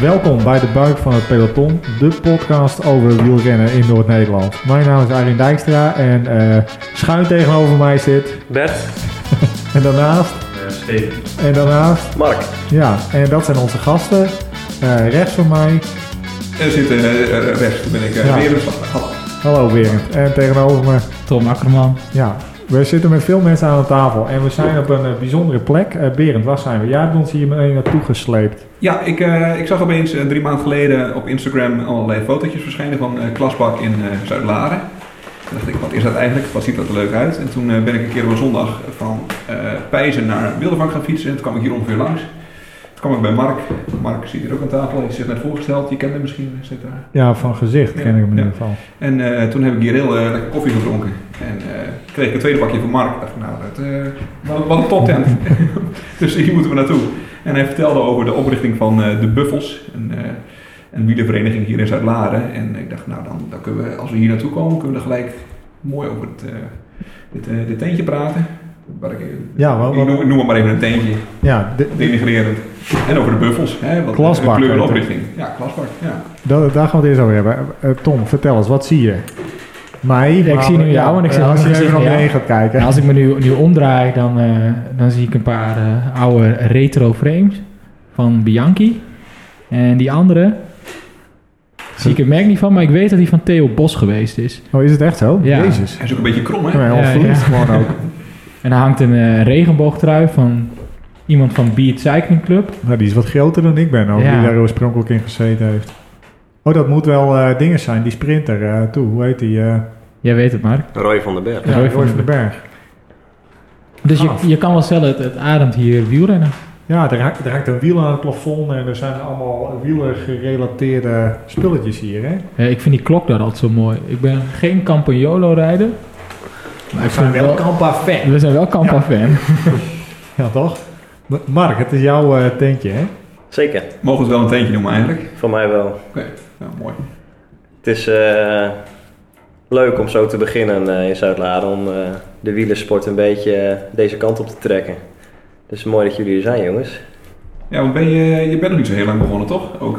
Welkom bij de buik van het peloton, de podcast over wielrennen in Noord-Nederland. Mijn naam is Arjen Dijkstra en eh, schuin tegenover mij zit. Bert. en daarnaast. Uh, Steven. En daarnaast. Mark. Ja, en dat zijn onze gasten. Uh, rechts van mij. Er zit rechts, ben ik. Ja. Berend. Hallo Berend. En tegenover me. Tom Akkerman. Ja, we zitten met veel mensen aan de tafel en we zijn op een uh, bijzondere plek. Uh, Berend, waar zijn we? Jij hebt ons hier mee naartoe gesleept. Ja, ik, uh, ik zag opeens drie maanden geleden op Instagram allerlei fotootjes verschijnen van Klasbak in Zuid-Laren. Toen dacht ik, wat is dat eigenlijk? Wat ziet dat er leuk uit? En toen ben ik een keer op een zondag van Pijzen naar Wildervank gaan fietsen en toen kwam ik hier ongeveer langs. Toen kwam ik bij Mark. Mark zit hier ook aan tafel. Hij is zich net voorgesteld. Je kent hem misschien, zit daar. Ja, van gezicht ken ik hem in ieder geval. En uh, toen heb ik hier heel uh, lekker koffie gedronken. En uh, kreeg ik een tweede pakje van Mark. Ik dacht, nou, dat, wat, wat een toptent. dus hier moeten we naartoe. En hij vertelde over de oprichting van de Buffels. Een, een wielervereniging hier in Zuid-Laren. En ik dacht, nou, dan, dan kunnen we, als we hier naartoe komen, kunnen we er gelijk mooi over het, dit, dit tentje praten. Wat ik, ja, wel, ik noem, noem, het maar even een tentje. Ja, de, denigrerend. En over de buffels. Hè, wat klasbak. kleur en oprichting. Ja, klasbak. Ja. Daar, daar gaan we het eerst over hebben. Uh, Tom, vertel eens, wat zie je? Mij? Ja, ik zie nu jou en ik zie als je even naar beneden gaat kijken. als ik me nu, nu omdraai, dan, uh, dan zie ik een paar uh, oude retro frames van Bianchi. En die andere, zie ik het merk niet van, maar ik weet dat die van Theo Bos geweest is. Oh, is het echt zo? Ja. Jezus. Hij is ook een beetje krom, hè? Ja, ja, ja. gewoon ook. En er hangt een uh, regenboogtrui van iemand van Beat Cycling Club. Nou, die is wat groter dan ik ben, ook, die daar oorspronkelijk in gezeten heeft. Oh, dat moet wel uh, dingen zijn, die sprinter. Uh, toe, hoe heet die? Jij weet het, maar. Roy van den Berg. Ja, Roy, van, den Berg. Dus je, je kan wel stellen, het, het ademt hier wielrennen. Ja, er hangt, er hangt een wiel aan het plafond en er zijn allemaal wielergerelateerde spulletjes hier. Hè? Ja, ik vind die klok daar altijd zo mooi. Ik ben geen Campagnolo-rijder. Maar we zijn wel Campa-fan. We zijn wel Campa-fan. ja, toch? Mark, het is jouw uh, tentje, hè? Zeker. Mogen we het wel een tentje noemen eigenlijk? Voor mij wel. Oké, okay. nou, mooi. Het is uh, leuk om zo te beginnen uh, in Zuid-Laren, om de wielersport een beetje deze kant op te trekken. Dus mooi dat jullie er zijn, jongens. Ja, want ben je, je bent nog niet zo heel lang begonnen, toch? Ook?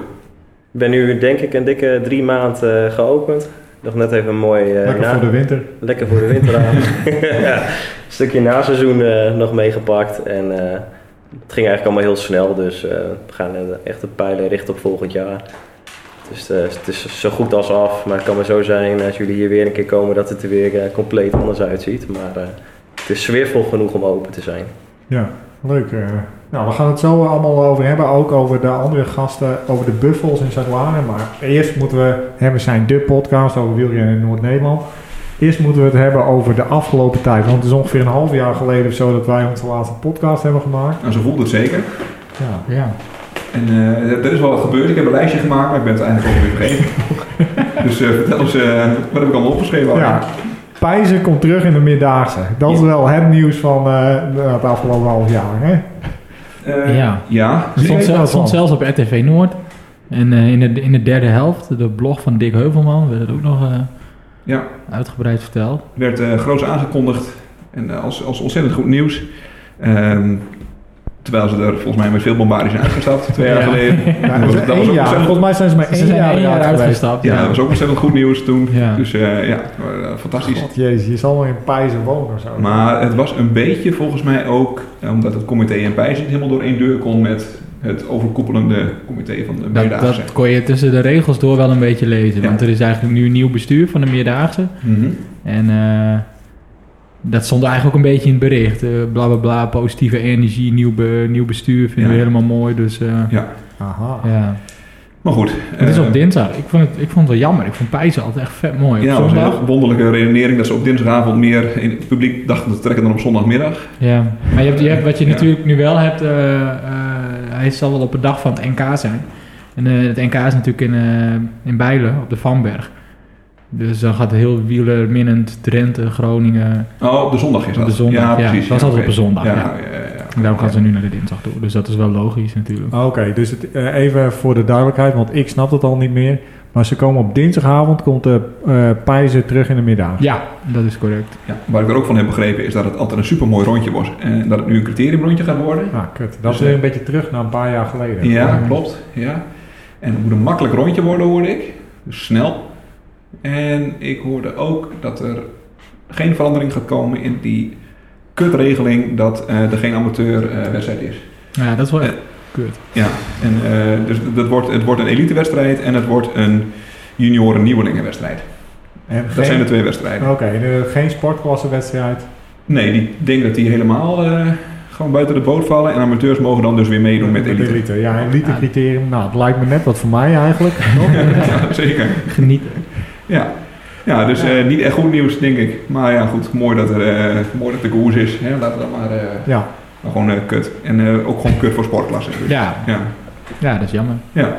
Ik ben nu denk ik een dikke drie maanden geopend. Nog net even een mooi... Uh, lekker voor de winter. Lekker voor de winter aan. ja, een stukje naseizoen uh, nog meegepakt. En uh, het ging eigenlijk allemaal heel snel. Dus we gaan echt een pijlen richten op volgend jaar. Dus het is zo goed als af. Maar het kan maar zo zijn als jullie hier weer een keer komen dat het er weer compleet anders uitziet. Maar het is sfeervol genoeg om open te zijn. Ja, leuk. Nou, we gaan het zo allemaal over hebben, ook over de andere gasten, over de buffels in Zuid-Laren. Maar eerst moeten we hebben zijn de podcast over wielrennen in Noord-Nederland. Eerst moeten we het hebben over de afgelopen tijd. Want het is ongeveer een half jaar geleden of zo dat wij onze laatste podcast hebben gemaakt. Nou, zo voelt het zeker. Ja. ja. En uh, er is wel wat gebeurd. Ik heb een lijstje gemaakt, maar ik ben het eindelijk ook weer vergeten. dus uh, vertel eens, uh, wat heb ik allemaal opgeschreven? Ja. Pijzen komt terug in de Middagse. Dat is wel het nieuws van het afgelopen half jaar. Hè? Uh, ja. ja. Stond, zelf, stond zelfs op RTV Noord. En uh, in, de, in de derde helft, de blog van Dick Heuvelman, werd het ook nog uh, ja. uitgebreid verteld. Werd groots aangekondigd en als, als ontzettend goed nieuws. Um, Terwijl ze er volgens mij met veel bombardie zijn uitgestapt, twee jaar geleden. Ja, dat was, dat was jaar. Volgens mij zijn ze maar één, ze jaar, uitgestapt. Ja, dat was ook ontzettend goed nieuws toen. Ja. Dus uh, ja, fantastisch. God, jezus, je zal wel in Pijzen wonen of zo. Maar het was een beetje volgens mij ook, omdat het comité in Pijzen niet helemaal door één deur kon met het overkoepelende comité van de Meerdaagse. Dat, dat kon je tussen de regels door wel een beetje lezen. Want er is eigenlijk nu een nieuw bestuur van de Meerdaagse. Mm -hmm. En... Uh, dat stond eigenlijk ook een beetje in het bericht. Uh, bla bla bla, positieve energie, nieuw, be, nieuw bestuur vinden ja. we helemaal mooi. Dus, uh, ja. Aha. Ja. Maar goed. Het is op dinsdag. Ik vond het, ik vond het wel jammer. Ik vond Pijzen altijd echt vet mooi. Ja, dat was een wonderlijke redenering dat ze op dinsdagavond meer in het publiek dachten te trekken dan op zondagmiddag. Ja, maar je hebt, je hebt wat je ja. natuurlijk nu wel hebt, uh, hij zal wel op de dag van het NK zijn. En het NK is natuurlijk in, in Bijlen, op de Vanberg. Dus dan gaat heel wielerminnend Drenthe, Groningen. Oh, op de zondag is dat? Op de zondag, ja. precies, dat is altijd okay. op een zondag, ja. ja. En daarom gaan ze nu naar de dinsdag toe. Dus dat is wel logisch natuurlijk. Oké, okay, dus het, uh, even voor de duidelijkheid, want ik snap het al niet meer. Maar ze komen op dinsdagavond, komt de uh, Pijzen terug in de middag. Ja, dat is correct. Ja, waar ik er ook van heb begrepen is dat het altijd een supermooi rondje was. En dat het nu een criteriumrondje gaat worden. Ah, kut. Dat dus, is weer een beetje terug naar een paar jaar geleden. Ja, klopt. Ja. En het moet een makkelijk rondje worden, hoorde ik. Dus snel. En ik hoorde ook dat er geen verandering gaat komen in die kutregeling dat eh, er geen amateurwedstrijd is. Ja, dat is wel Eh, echt kut. Ja, en, eh, dus dat wordt, het wordt een elitewedstrijd en het wordt een junioren-nieuwelingenwedstrijd. En Dat geen- zijn de twee wedstrijden. Oké, eh, geen sportklassewedstrijd. Nee, die denk dat die helemaal eh, gewoon buiten de boot vallen. En amateurs mogen dan dus weer meedoen met elite. Ja, elite criterium. Nou, het lijkt me net wat voor mij eigenlijk. Ja, zeker. Genieten. Ja, ja dus eh, niet echt goed nieuws, denk ik. Maar ja, goed, mooi dat er, eh, mooi dat er koers is. Hè? Laten we dan maar, eh, ja, maar gewoon eh, kut. En eh, ook gewoon kut voor sportklassen. Dus, Ja, ja. ja, dat is jammer. ja.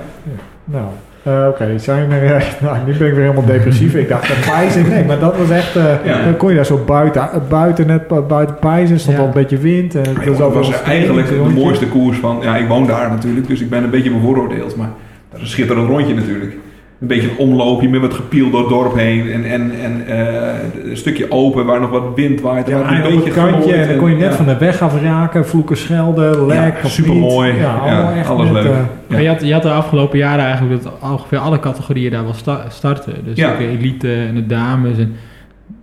nou. eh, Oké, zijn er. nou, nu ben ik weer helemaal depressief. Ik dacht dat Pijzen. Nee, maar dat was echt. eh, Ja. Dan kon je daar zo buiten, buiten net bu- buiten Pijzen stond Ja. al een beetje wind. En het was dat was eigenlijk de mooiste koers van... Ja, ik woon daar natuurlijk, dus ik ben een beetje bevooroordeeld. Maar dat is een schitterend rondje natuurlijk. Een beetje een omloopje met wat gepiel door het dorp heen. En, en, en eh, een stukje open waar nog wat wind waait. Ja, waar en op het kantje en dan kon je net van de weg afraken, Vloekerschelde, Lek, Ja, of supermooi. niet. Ja, allemaal Ja, echt alles net, leuk. eh. Maar je had, je had de afgelopen jaren eigenlijk dat ongeveer alle categorieën daar wel sta- starten. Dus Ja. ook de elite en de dames. En,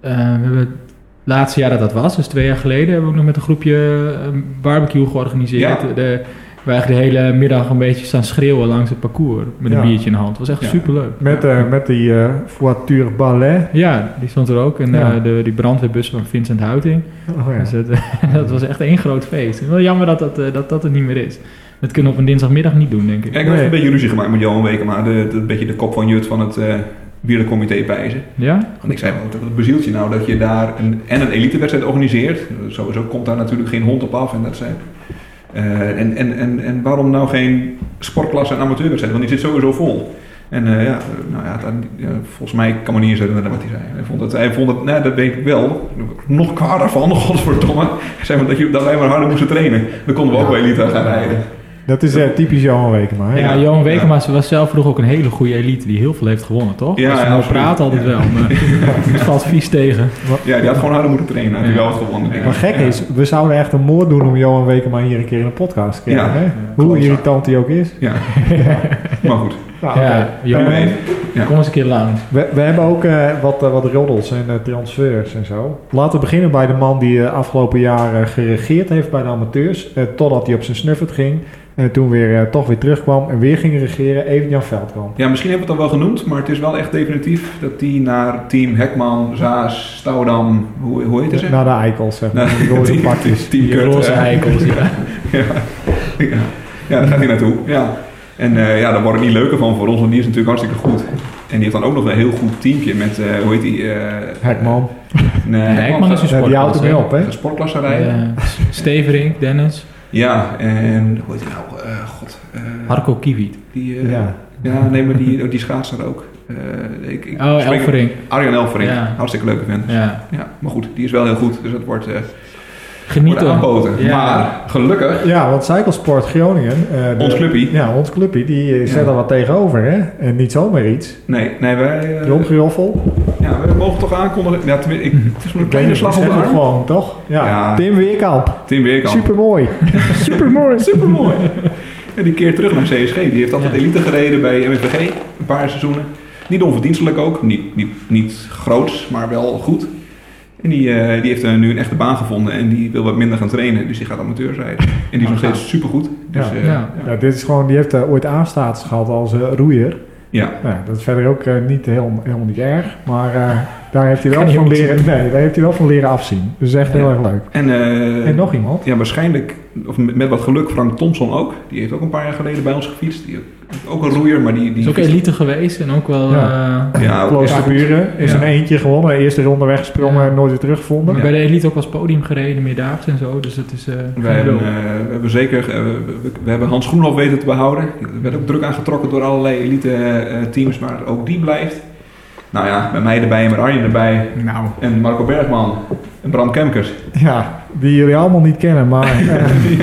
eh, we hebben het laatste jaar dat dat was, dus twee jaar geleden, hebben we ook nog met een groepje een barbecue georganiseerd. Ja. De, waar eigenlijk de hele middag een beetje staan schreeuwen langs het parcours met een Ja. biertje in de hand. Het was echt Ja. superleuk. met, eh, met die eh voiture ballet. Ja, die stond er ook. En Ja. eh, de, die brandweerbus van Vincent Huiting. Oh, ja. Dus het, dat was echt één groot feest. Wel jammer dat dat, eh, dat dat er niet meer is. Dat kunnen we op een dinsdagmiddag niet doen, denk ik. Ja, ik heb Nee. een beetje ruzie gemaakt met Johan Wekema, de, de, een beetje de kop van Jut van het eh wielercomité Pijzen. Ja? Want ik zei, wat bezielt je nou dat je daar een, en een elitewedstrijd organiseert? Sowieso komt daar natuurlijk geen hond op af. En, dat zijn, eh, en, en, en, en waarom nou geen sportklasse en amateurwedstrijd? Want die zit sowieso vol. En eh, ja, nou ja, volgens mij kan me niet eens herinneren wat hij zei. Hij vond het, hij vond het nou, dat weet ik wel, nog kwader van, godverdomme. Hij zei maar dat, je, dat wij maar harder moesten trainen. Dan konden we ook bij elite gaan rijden. Dat is eh, typisch Johan Wekema. hè? Ja, Ja. Johan Wekema was zelf vroeger ook een hele goede elite die heel veel heeft gewonnen, toch? Ja, Als nou praat altijd Ja. wel, maar het valt vies tegen. Ja, die had gewoon harder moeten trainen. Had hij wel had gewonnen. Maar gek Ja. is, we zouden echt een moord doen om Johan Wekema hier een keer in een podcast te krijgen. Ja. hè? Ja, Hoe klopt. irritant hij ook is. Ja, maar goed. Nou, Ja, Eh, Ja. kom eens een keer langs. we, we hebben ook eh, wat, eh, wat roddels en transfers en zo. Laten we beginnen bij de man die eh, afgelopen jaar geregeerd heeft bij de amateurs. eh, totdat hij op zijn snuffert ging. En toen weer, eh, toch weer terugkwam en weer ging regeren. Even Jan Veldkamp. Ja, misschien hebben we het al wel genoemd, maar het is wel echt definitief dat die naar team Hekman, Zaas, Stouwdam, hoe, hoe heet het? Naar de eikels, zeg maar. Die team- pakjes. team Die Kut, roze eikels, ja. ja. ja. daar gaat hij naartoe. Ja. En eh, ja, daar wordt het niet leuker van voor ons, want die is natuurlijk hartstikke goed. En die heeft dan ook nog een heel goed teampje met, eh, hoe heet die? eh, Hekman. Nee, Hekman is een die houdt er sportklasse. mee op, hè? Sportklasse rijden. Steverink, Dennis, Ja, en hoe heet die nou? Eh, God. eh, Harko Kiviet. Die, eh, Ja. ja. nee, maar die, die schaatser ook. Eh, ik, ik Oh, Elverink. Arjan Elverink. Ja. Hartstikke leuke vent. Ja. Ja, maar goed, die is wel heel goed, dus dat wordt, eh Genieten. aanboten. Ja. Maar gelukkig, Ja, want Cyclesport Groningen. eh, de- ons clubpie. Ja, ons clubje, die zet Ja. er wat tegenover, hè? En niet zomaar iets. Nee, nee, wij, Romgeroffel. Ja, wij mogen toch aankondigen. Ja, ik, het is een kleine slag op de arm. gewoon, toch? Ja. Ja. Tim Weerkamp. Tim Weerkamp. Supermooi. Supermooi. Supermooi. En die keert terug naar CSG. Die heeft altijd elite gereden bij MVG, een paar seizoenen. Niet onverdienstelijk ook, niet, niet, niet groots, maar wel goed. En die, eh, die heeft eh, nu een echte baan gevonden en die wil wat minder gaan trainen, dus die gaat amateurs rijden. En die is nog steeds supergoed. Dus, Ja. eh, Ja. ja. Dit is gewoon, die heeft ooit aanstaats gehad als roeier. Ja. Nou, dat is verder ook eh, niet heel, helemaal niet erg. Maar eh, daar heeft hij wel van leren, nee, daar heeft hij wel van leren afzien. Dus echt heel erg leuk. En, eh, En nog iemand? ja, waarschijnlijk, of met, met wat geluk, Frank Thompson ook. Die heeft ook een paar jaar geleden bij ons gefietst. Die ook een roeier, maar die... die is ook fietst- elite geweest en ook wel... Ja. eh, Ja, Kloosterburen is Ja. een eentje gewonnen. Eerste ronde weggesprongen, Ja. nooit weer teruggevonden. Ja. Bij de elite ook als podium gereden, meerdaags en zo. Dus het is... eh, Wij hebben, eh, we hebben zeker, we, we- we hebben Hans Groenhoff weten te behouden. Er werd ook druk aangetrokken door allerlei elite eh, teams, maar ook die blijft. Nou ja, met mij erbij en met Arjen erbij. Nou, En Marco Bergman en Bram Kemkers. Ja, die jullie allemaal niet kennen, maar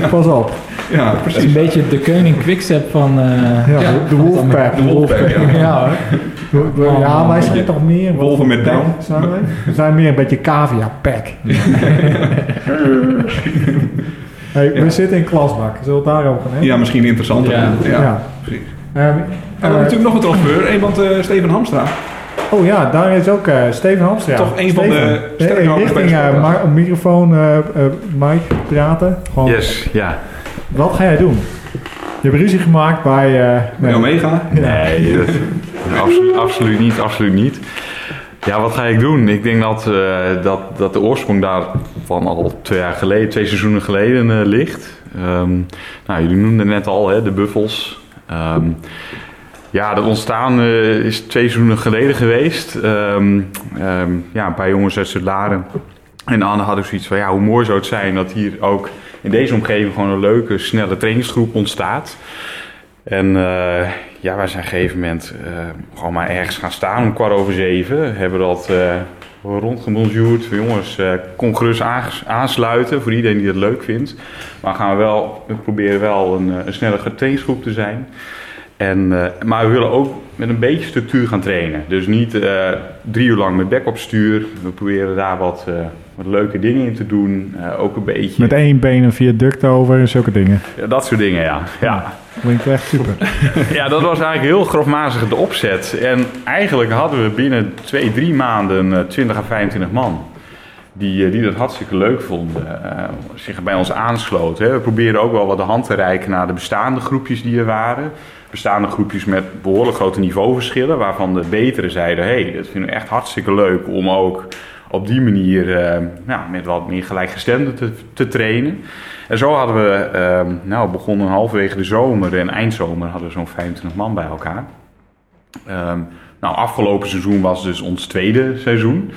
eh, pas op. Ja, het is precies. een beetje de koning quickstep van... eh, Ja, Ja, de, de Wolfpack. De Wolfpack, ja. ja hoor. Ja, wij zijn toch meer... Wolven met down. Zijn wij? We zijn meer een beetje cavia pack. hey, Ja. We zitten in klasbak. Zullen we het daarover gaan hebben? Ja, misschien interessant. Ja. Ja, Ja. precies. Ehm, En dan eh, natuurlijk nog een transfer. Iemand, eh Steven Hamstra. Oh ja, daar is ook eh, Steven Hamstra. Toch een van de eh, bij de Richting eh, ma- microfoon, eh, eh, Mike, praten. Gewoon, Yes, ja. Wat ga jij doen? Je hebt ruzie gemaakt bij... eh, Met Omega. Nee, dat, absoluut, absoluut niet, absoluut niet. Ja, wat ga ik doen? Ik denk dat, eh, dat, dat de oorsprong daarvan al twee jaar geleden, twee seizoenen geleden eh, ligt. Ehm, nou, jullie noemden net al, hè, de Buffels. Ehm, ja, dat ontstaan eh, is twee seizoenen geleden geweest. Ehm, ehm, ja, een paar jongens uit Zuid-Laren en Anne hadden zoiets van, ja, hoe mooi zou het zijn dat hier ook in deze omgeving gewoon een leuke, snelle trainingsgroep ontstaat. En eh, ja, wij zijn op een gegeven moment eh, gewoon maar ergens gaan staan om kwart over zeven. Hebben dat. Van, Jongens, kom gerust aansluiten voor iedereen die het leuk vindt. Maar gaan we wel, we proberen wel een, een snelle trainingsgroep te zijn. En, eh, maar we willen ook met een beetje structuur gaan trainen. Dus niet eh, drie uur lang met bek op stuur. We proberen daar wat, eh, wat leuke dingen in te doen. Ook een beetje... Met één been een viaduct over en zulke dingen. Ja, dat soort dingen, ja. ja. Klinkt echt super. Ja, dat was eigenlijk heel grofmazig de opzet. En eigenlijk hadden we binnen twee, drie maanden eh, 20 à 25 man. Die, die dat hartstikke leuk vonden. zich bij ons aansloten. We proberen ook wel wat de hand te reiken naar de bestaande groepjes die er waren. Bestaande groepjes met behoorlijk grote niveauverschillen. Waarvan de betere zeiden, hey, dat vinden we echt hartstikke leuk om ook op die manier eh, nou, met wat meer gelijkgestemden te, te trainen. En zo hadden we, ehm, nou, begonnen halverwege de zomer en eindzomer hadden we zo'n 25 man bij elkaar. Ehm, nou, afgelopen seizoen was dus ons tweede seizoen.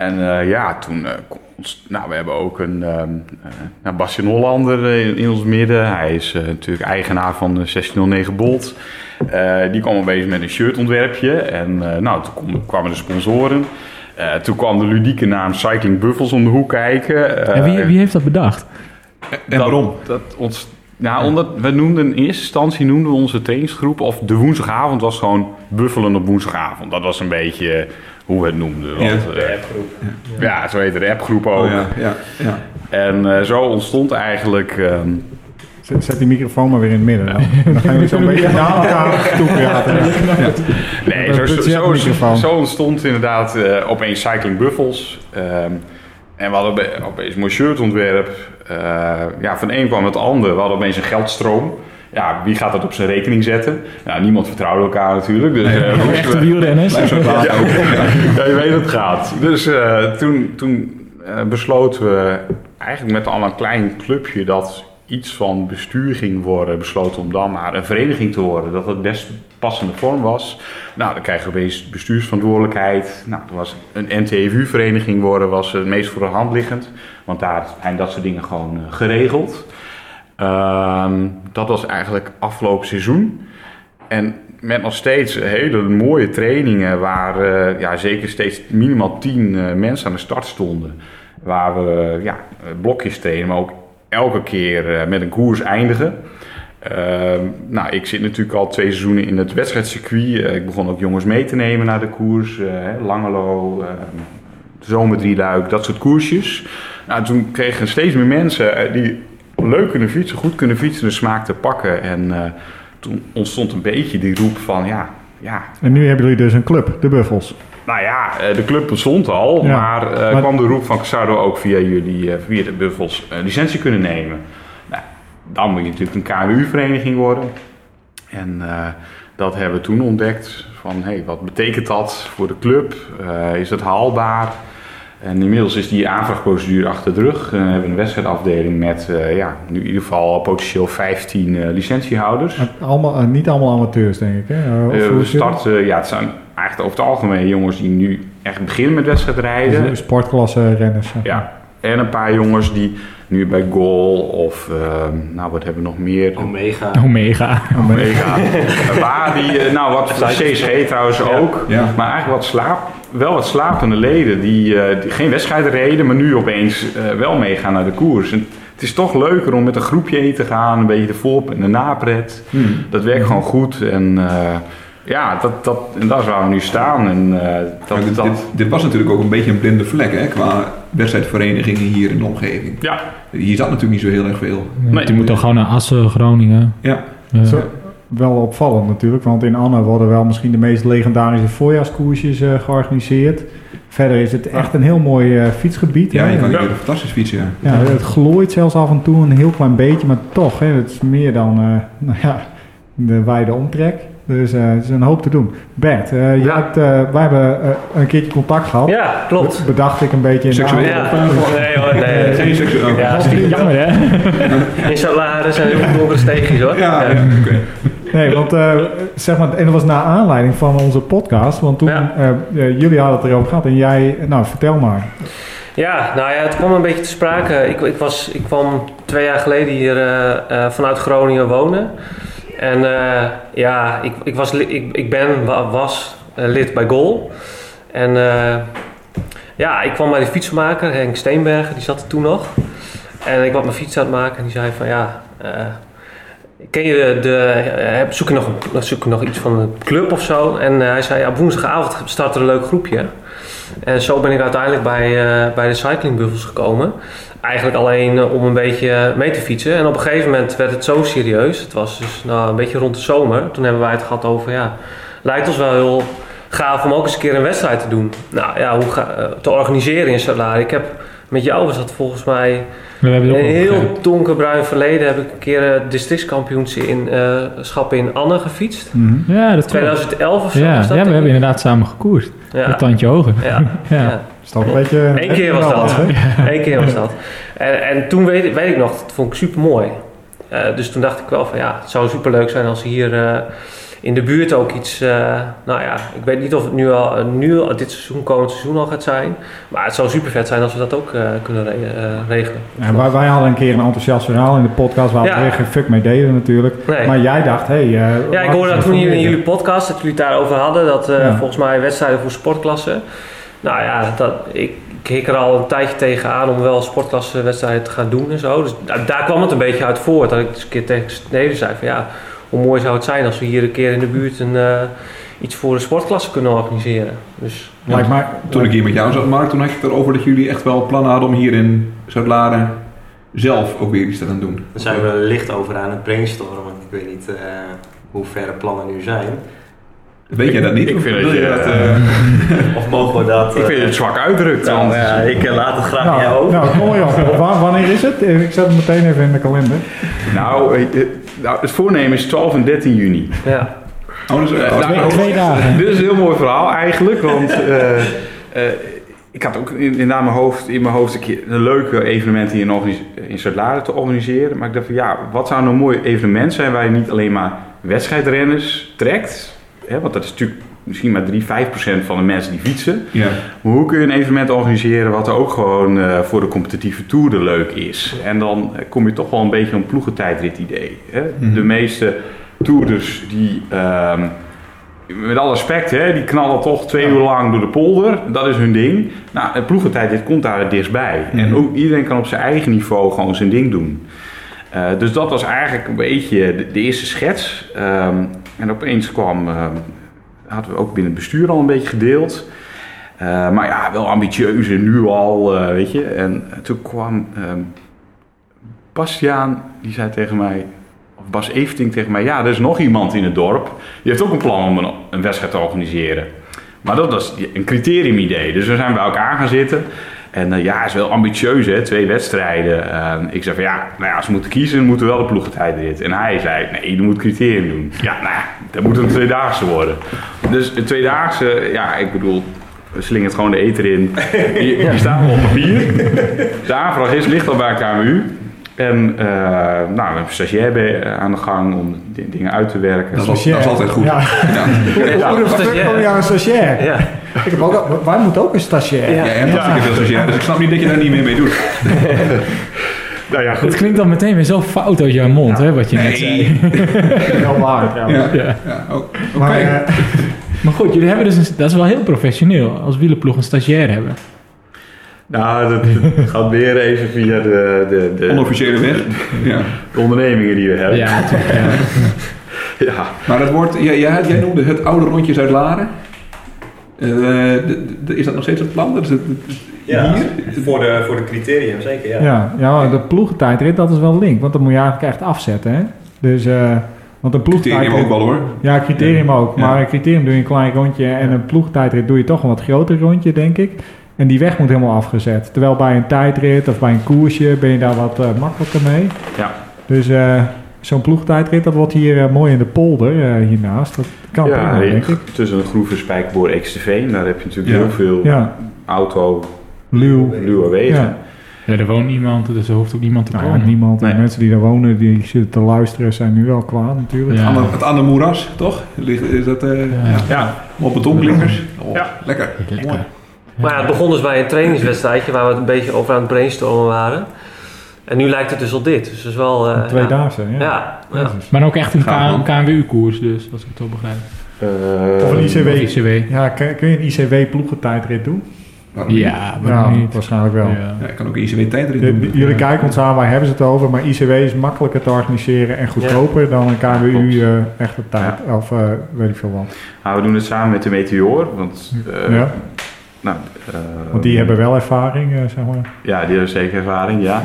En eh, ja, toen, eh, kon ons- nou, we hebben ook een ehm eh, nou, Bastian Hollander in, in ons midden. Hij is eh, natuurlijk eigenaar van de 1609 Bolt. Eh, die kwam al bezig met een shirtontwerpje. En eh, nou, toen kom- kwamen de sponsoren. Eh, toen kwam de ludieke naam Cycling Buffels om de hoek kijken. En wie, wie heeft dat bedacht? En dat- waarom? Dat ons, nou, omdat we noemden in eerste instantie noemden we onze trainingsgroep, of de woensdagavond was gewoon buffelen op woensdagavond. Dat was een beetje hoe we het noemden. Want, Ja. eh, De appgroep. ja, zo heet de appgroep ook. Oh ja, ja, ja. En eh, zo ontstond eigenlijk. ehm, Zet, die microfoon maar weer in het midden. Dan, dan gaan jullie zo'n beetje naar elkaar toe praten. nee, zo, zo, zo, ontstond inderdaad eh, opeens Cycling Buffels. Ehm, en we hadden ope- opeens een mooi shirtontwerp. Eh, ja, van een kwam het ander. We hadden opeens een geldstroom. Ja, wie gaat dat op zijn rekening zetten? Nou, niemand vertrouwde elkaar natuurlijk. Dus, eh, moesten Echte we- wielrenners. Ja, ja, je weet hoe het gaat. Dus eh, toen, toen eh, besloten we eigenlijk met al een klein clubje dat iets van bestuur ging worden, besloten om dan maar een vereniging te worden. Dat het best passende vorm was. Nou, dan krijg je opeens bestuursverantwoordelijkheid. Nou, toen was een NTFU-vereniging worden, was het meest voor de hand liggend. Want daar zijn dat soort dingen gewoon eh, geregeld. Ehm, dat was eigenlijk afgelopen seizoen. En met nog steeds hele mooie trainingen waar eh, ja, zeker steeds minimaal tien eh, mensen aan de start stonden. Waar we ja, blokjes trainen, maar ook elke keer eh, met een koers eindigen. Ehm, nou, ik zit natuurlijk al twee seizoenen in het wedstrijdcircuit. Eh, ik begon ook jongens mee te nemen naar de koers. eh, Langelo, eh, Zomerdrieluik, dat soort koersjes. Nou, toen kregen steeds meer mensen eh, die leuk kunnen fietsen, goed kunnen fietsen, de smaak te pakken. En eh, toen ontstond een beetje die roep van, ja, ja En nu hebben jullie dus een club, de Buffels. nou ja, eh, de club bestond al, Ja, maar, eh, maar- kwam de roep van zouden we ook via jullie, via de Buffels, een licentie kunnen nemen. Nou, dan moet je natuurlijk een KMU-vereniging worden. En dat hebben we toen ontdekt van, hey, wat betekent dat voor de club? Is dat haalbaar? En inmiddels is die aanvraagprocedure achter de rug. Eh, we hebben een wedstrijdafdeling met eh, ja, nu in ieder geval potentieel 15 eh, licentiehouders. Allemaal, niet allemaal amateurs, denk ik. Hè? We starten, ja, het zijn eigenlijk over het algemeen jongens die nu echt beginnen met wedstrijdrijden. Dus Sportklasse renners. zeg maar. Ja, en een paar jongens die nu bij Goal of, ehm, nou wat hebben we nog meer? Omega. Omega. Omega. Waar die, nou wat CSG trouwens ook. Ja. Maar eigenlijk wat slaap, wel wat slapende leden die, eh, die geen wedstrijden reden, maar nu opeens eh, wel meegaan naar de koers. En het is toch leuker om met een groepje heen te gaan, een beetje de voor- en de napret. Hmm. Dat werkt gewoon goed en eh, ja, dat, dat, en daar waar we nu staan. En, eh, dat, dit, dat, dit, dit was natuurlijk ook een beetje een blinde vlek hè, qua wedstrijdverenigingen hier in de omgeving. ja, Hier zat natuurlijk niet zo heel erg veel. Nee. Die moet dan gewoon naar Assen, Groningen. Ja, Zo- wel opvallend natuurlijk. Want in Anne worden wel misschien de meest legendarische voorjaarskoersjes eh, georganiseerd. Verder is het echt een heel mooi eh, fietsgebied. Ja, hè. je kan Ja, hier fantastisch fietsen. Ja. het glooit zelfs af en toe een heel klein beetje. Maar toch, hè, het is meer dan eh, nou ja, de wijde omtrek. Dus eh, het is een hoop te doen. Bert, eh, je Ja. hebt, eh, wij hebben een keertje contact gehad. Ja, klopt. Bedacht ik een beetje in de Seksueel? Ja. Nee hoor, nee. Geen seksueel. Ja, Dat is jammer, hè? in Salaren zijn heel donkere steegjes hoor. Ja, ja, oké. Nee, want eh, zeg maar, en dat was naar aanleiding van onze podcast. Want toen, Ja. eh, eh, jullie hadden het erover gehad en jij, nou vertel maar. Ja, nou ja, het kwam een beetje te sprake. Ik, ik, was, ik kwam twee jaar geleden hier vanuit Groningen wonen. En ja, ik, ik, was, ik, ik ben, wa- was lid bij Gol. En ja, ik kwam bij de fietsenmaker, Henk Steenbergen, die zat er toen nog. En ik was mijn fiets aan het maken en die zei van ja... eh, Ken je de, eh, heb- zoek, je nog, zoek je nog iets van een club of zo? En eh, hij zei, ja, op woensdagavond start er een leuk groepje. En zo ben ik uiteindelijk bij, eh, bij de Cycling Buffels gekomen. Eigenlijk alleen eh, om een beetje mee te fietsen. En op een gegeven moment werd het zo serieus. Het was dus nou, een beetje rond de zomer. Toen hebben wij het gehad over, ja, lijkt ons wel heel gaaf om ook eens een keer een wedstrijd te doen. Nou ja, hoe eh, te organiseren in Salari. Ik heb met jou was dat volgens mij We hebben in het een heel donkerbruin verleden heb ik een keer het districtskampioenschap in Anne gefietst. Ja, dat klopt. 2011 of zo Ja, was dat. ja, we hebben inderdaad samen gekoerst. ja. Een tandje hoger. Ja, Ja. een beetje... Eén keer was dat. hè? Eén keer was dat. En, en toen weet, weet ik nog, dat vond ik super mooi. dus toen dacht ik wel van ja, het zou super leuk zijn als hier eh, in de buurt ook iets. eh, nou ja, ik weet niet of het nu al, eh, nu al dit seizoen, komend seizoen al gaat zijn. Maar het zou super vet zijn als we dat ook eh, kunnen re- regelen. Wij, wij hadden een keer een enthousiast verhaal in de podcast waar we Ja. er geen fuck mee deden natuurlijk. Nee. Maar jij dacht, hé... Hey, Ja, ik hoorde eens dat toen jullie in jullie podcast dat jullie het daarover hadden. Dat Ja. volgens mij wedstrijden voor sportklassen. Nou ja, dat, ik, ik hik er al een tijdje tegen aan om wel sportklassewedstrijden te gaan doen en zo. Dus daar, daar kwam het een beetje uit voort. Dat ik dus een keer tegen Sneden zei van ja, hoe mooi zou het zijn als we hier een keer in de buurt een, eh, iets voor de sportklasse kunnen organiseren. Dus mij- Toen ik hier met jou zat, Mark, toen had je het erover dat jullie echt wel plannen hadden om hier in Zuid-Laren zelf ook weer iets te gaan doen. Daar zijn we licht over aan het brainstormen. Ik weet niet eh, hoe ver de plannen nu zijn. Weet jij dat niet? Ik Of vind dat je je- dat, eh, Of mogen we dat... Ik vind het zwak uitdrukt. dan, ja, ik laat het graag aan jou Nou, over. nou, mooi Wanneer is het? Ik zet het meteen even in de kalender. Nou, nou, het voornemen is 12 en 13 juni. ja, oh, dus, Nou, Twee, twee dagen. Dit is een heel mooi verhaal eigenlijk, want eh, eh, ik had ook in, in, mijn hoofd, in mijn hoofd een keer een leuke evenement hier in, in Zuid-Laren te organiseren. Maar ik dacht van ja, wat zou nou een mooi evenement zijn waar je niet alleen maar wedstrijdrenners trekt, hè, want dat is natuurlijk misschien maar 3, 5 procent van de mensen die fietsen. ja. Maar hoe kun je een evenement organiseren wat ook gewoon eh, voor de competitieve toeren leuk is? En dan kom je toch wel een beetje op een ploegentijdrit idee. Hè? Mhm. De meeste toerders die, ehm, met alle respect, hè, die knallen toch twee uur lang door de polder. Dat is hun ding. Nou, een ploegentijdrit komt daar het dichtstbij. En Mhm. ook iedereen kan op zijn eigen niveau gewoon zijn ding doen. Eh, dus dat was eigenlijk een beetje de, de eerste schets. Ehm, en opeens kwam, ehm, hadden we ook binnen het bestuur al een beetje gedeeld. Eh, maar ja, wel ambitieus en nu al, eh, weet je. En toen kwam Bastiaan, die zei tegen mij, of Bas Eveting tegen mij, ja, er is nog iemand in het dorp. Die heeft ook een plan om een, wedstrijd te organiseren. Maar dat was een criteriumidee. Dus we zijn bij elkaar gaan zitten. En eh, ja, is wel ambitieus, hè, twee wedstrijden. Eh, ik zei van ja, nou ja, als we moeten kiezen, moeten we wel de ploegentijdrit. En hij zei, nee, je moet criterium doen. Ja, nou, ja, dat moet een tweedaagse worden. Dus een tweedaagse, ja, ik bedoel, het gewoon de eter in. Die, die staan wel op papier. De aanvraag is, ligt al bij KMU. En eh, nou, we hebben een stagiair bij, eh, aan de gang om dingen uit te werken. Dat is, dat is altijd goed. Ja. Ja. Hoe kom je aan een stagiair? ja. Ik heb ook, al- wij moeten ook een stagiair. Ja. Ja, veel stagiair, dus ik snap niet dat je daar niet meer mee doet. Nou ja, Het klinkt dan meteen weer zo fout uit jouw mond, hè, wat je net zei. Heel waar. Ja. Ja. Ja. Ja, oh, oké. Maar, eh, Maar goed, jullie hebben dus een, dat is wel heel professioneel als wielerploeg een stagiair hebben. Nou, dat, dat gaat weer even via de, de, de, Onofficiële weg. Ja. de ondernemingen die we hebben. Ja, natuurlijk. Ja. Ja. Maar dat wordt, jij, jij, noemde het oude rondje Zuid-Laren. Eh, de- de- is dat nog steeds het plan? Dat is het, het- Ja, hier? voor de, voor de criterium zeker, ja. ja, ja, de ploegentijdrit, dat is wel link. Want dan moet je eigenlijk echt afzetten. Hè? Dus eh, Want een Criterium ploegtijdrit... ook wel hoor. Ja, criterium ook. Ja. Maar een criterium doe je een klein rondje en een ploegtijdrit doe je toch een wat groter rondje, denk ik. En die weg moet helemaal afgezet. Terwijl bij een tijdrit of bij een koersje ben je daar wat eh, makkelijker mee. Ja. Dus eh, zo'n ploegtijdrit, dat wordt hier eh, mooi in de polder eh, hiernaast. Dat kan Ja, prima, denk ik. tussen een groeve spijkerboor XTV, en daar heb je natuurlijk Ja. heel veel Ja, auto, luw. luwe wegen. Ja. Ja, er woont niemand, dus er hoeft ook niemand te Nou ja, komen. niemand. Nee. De mensen die daar wonen, die zitten te luisteren, zijn nu wel kwaad natuurlijk. Ja. Aan de- het aan de moeras, toch? Ligt- Is dat eh Ja. ja. Ja. op betonklinkers? Oh, Ja. Lekker. Lekker. Maar ja, het begon dus bij een trainingswedstrijdje waar we het een beetje over aan het brainstormen waren. En nu lijkt het dus op dit. Dus dat is wel... eh, Tweedaagse, ja. Ja, ja, ja. Maar ook echt een. KNWU-koers, dus als ik het zo begrijp. Eh, Of een ICW. Of ICW. Ja, kun, je een ICW-ploegentijdrit doen? Waarom? Ja, waarom niet? waarschijnlijk wel. Ja. Ja, ik kan ook een ICW tijdrit De- doen. de- jullie kijken ons aan, waar hebben ze het over? Maar ICW is makkelijker te organiseren en goedkoper dan een KWU eh echte tijd. Of eh, weet ik veel wat. nou, we doen het samen met de Meteor, want, eh, ja, nou, eh, want die hebben wel ervaring, eh, zeg maar. Ja, die hebben zeker ervaring, ja.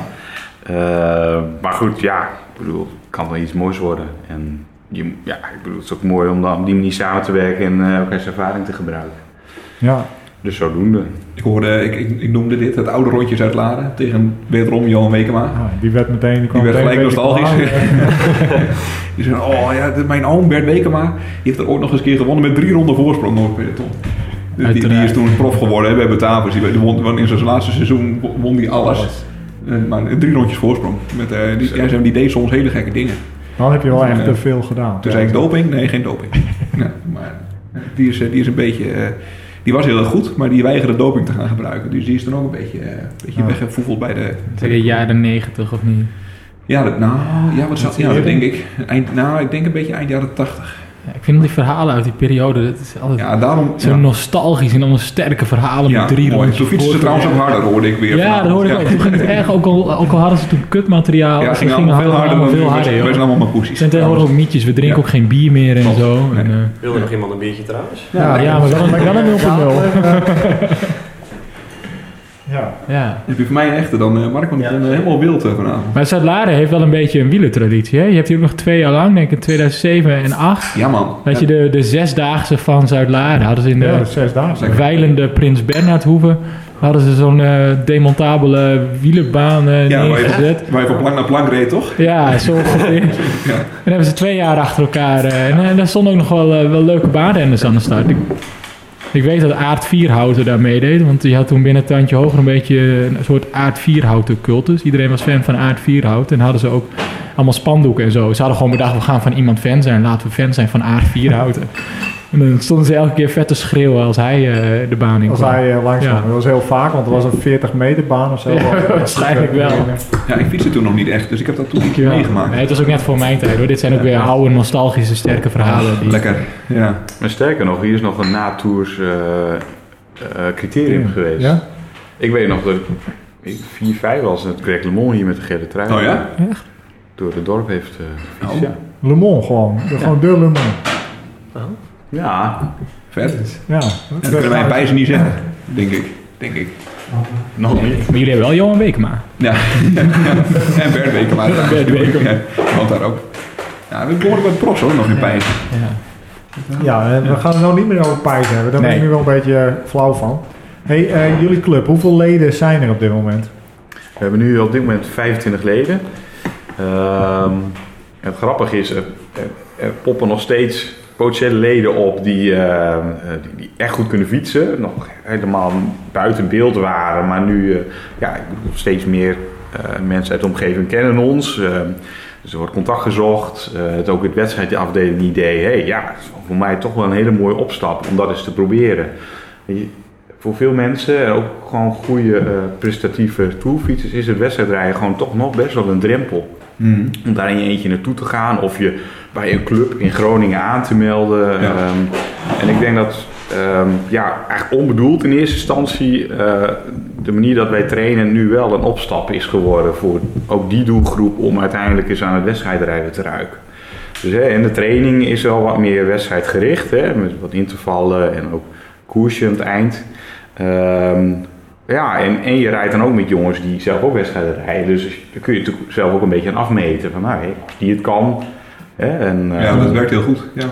Eh, maar goed, ja, ik bedoel, het kan wel iets moois worden. En je, ja, ik bedoel, het is ook mooi om dan op die manier samen te werken en eh elkaars ervaring te gebruiken. Ja, Dus zodoende. Ik hoorde, ik, ik, ik noemde dit, het oude rondjes uit Laren tegen wederom Johan Wekema. ah, die werd meteen... Die, kwam werd meteen gelijk nostalgisch. klaar. Die zei, oh ja, mijn oom Bert Wekema, die heeft er ook nog eens een keer gewonnen met drie ronden voorsprong. Dus die, die is toen prof geworden hè, bij Batavus. Die, die won, won in zijn laatste seizoen won- die alles. Eh, Maar drie rondjes voorsprong. Met, eh, die, ja, die deed soms hele gekke dingen. Dan heb je wel echt te veel gedaan. Toen zei ik doping? Nee, geen doping. ja, maar die is, eh, die is een beetje... eh, die was heel erg goed, maar die weigerde doping te gaan gebruiken. Dus die is dan ook een beetje, een beetje Ja. weggevoefeld bij de... Je jaren 90 of niet? Ja, dat, nou, ja, wat zat, ja, dat denk ik. Eind, nou, ik denk een beetje eind jaren 80. Ik vind die verhalen uit die periode, dat is altijd Ja, daarom... zo ja. nostalgisch en allemaal sterke verhalen Ja, met drie mooi. rondjes. Toen fietsen ze trouwens ook harder, hoorde ik weer. Ja, vanavond. dat hoorde ik ook. Toen ging het erg, ook al, ook al hadden ze toen kutmateriaal. Ja, ze ging gingen allemaal veel harder dan veel harder, joh. zijn allemaal maar poesies. zijn tegenwoordig ook mietjes, we drinken Ja. ook geen bier meer en zo. Nee. En, eh, Wilde nog iemand een biertje trouwens? ja, ja, maar wel een, wel een 0 Ja, Ja. Heb je voor mij een echte dan, eh, Mark? Want ik Ja. ben eh, helemaal wild eh, vanavond. Maar Zuid-Laren heeft wel een beetje een wielertraditie. Hè? Je hebt hier ook nog twee jaar lang, denk ik in 2007 en 2008. Ja, man. Weet je, de, de zesdaagse van Zuid-Laren hadden ze in de dat dagen. weilende Prins Bernhardhoeve. Hadden ze zo'n eh, demontabele wielerbaan Ja, waar je, neergezet. waar je van plank naar plank reed, toch? Ja, zo ongeveer. Ja. En hebben ze twee jaar achter elkaar. en daar stonden ook nog wel, wel leuke baanrenners aan de start. Ik, ik weet dat Aard Vierhouten daar meedeed. Want die had toen binnen het tandje hoger een beetje een soort Aard Vierhouten cultus. Iedereen was fan van Aard Vierhouten. En hadden ze ook allemaal spandoeken en zo. Ze hadden gewoon bedacht, we gaan van iemand fan zijn. Laten we fan zijn van Aard Vierhouten. En dan stonden ze elke keer vet te schreeuwen als hij eh, de baan in Als kwam. hij eh, langs Ja. Dat was heel vaak, want het was een 40 meter baan of zo. Ja, waarschijnlijk wel. Ja, ik fietste toen nog niet echt, dus ik heb dat toen niet Ja. meegemaakt. Nee, het was ook net voor mijn tijd hoor. Dit zijn ook weer oude, nostalgische, sterke verhalen. Die... Lekker, ja. Maar sterker nog, hier is nog een natours eh eh, criterium geweest. Ja? Ik weet nog dat ik 4, 5 was en het Greg LeMond hier met de gele trui. Oh ja? Door het dorp heeft eh gefietst, Oh. ja. Le Mans gewoon. Gewoon de Le Mans. Ja, Vet. Ja. Dat kunnen wij in Pijzen niet zeggen, denk ik. Denk ik. nog niet. Maar jullie hebben wel Johan Wekema. Ja. en Bert Wekema. Bert Wekema. Ja, woont daar ook. Ja, we behoorlijk wat pros hoor, nog in Pijzen. Ja. Ja, en we gaan het nou niet meer over pijs hebben. Daar ben ik nu wel een beetje eh, flauw van. hey, eh, jullie club, hoeveel leden zijn er op dit moment? We hebben nu op dit moment 25 leden. Ehm, en het grappige is, er, er, er poppen nog steeds potentiële leden op die, eh, eh, die, die echt goed kunnen fietsen. Nog helemaal buiten beeld waren, maar nu eh, ja, ik bedoel, steeds meer mensen uit de omgeving kennen ons. Dus er wordt contact gezocht. Het ook het wedstrijdafdeling idee. Hey, ja, voor mij toch wel een hele mooie opstap om dat eens te proberen. Je- voor veel mensen, en ook gewoon goede prestatieve tourfietsers, is het wedstrijdrijden gewoon toch nog best wel een drempel. Mm. Om daar in je eentje naartoe te gaan of je bij een club in Groningen aan te melden. Ja. Ehm, en ik denk dat, ehm, ja, eigenlijk onbedoeld in eerste instantie, eh, de manier dat wij trainen nu wel een opstap is geworden voor ook die doelgroep om uiteindelijk eens aan het wedstrijdrijden te ruiken. Dus hè, en de training is wel wat meer wedstrijdgericht, hè, met wat intervallen en ook koersje aan het eind. Ehm, ja, en, en je rijdt dan ook met jongens die zelf ook wedstrijden rijden. Dus daar kun je natuurlijk zelf ook een beetje aan afmeten. Van, nou, hey, als die het kan? En, Ja, eh, dat werkt heel goed. Ja.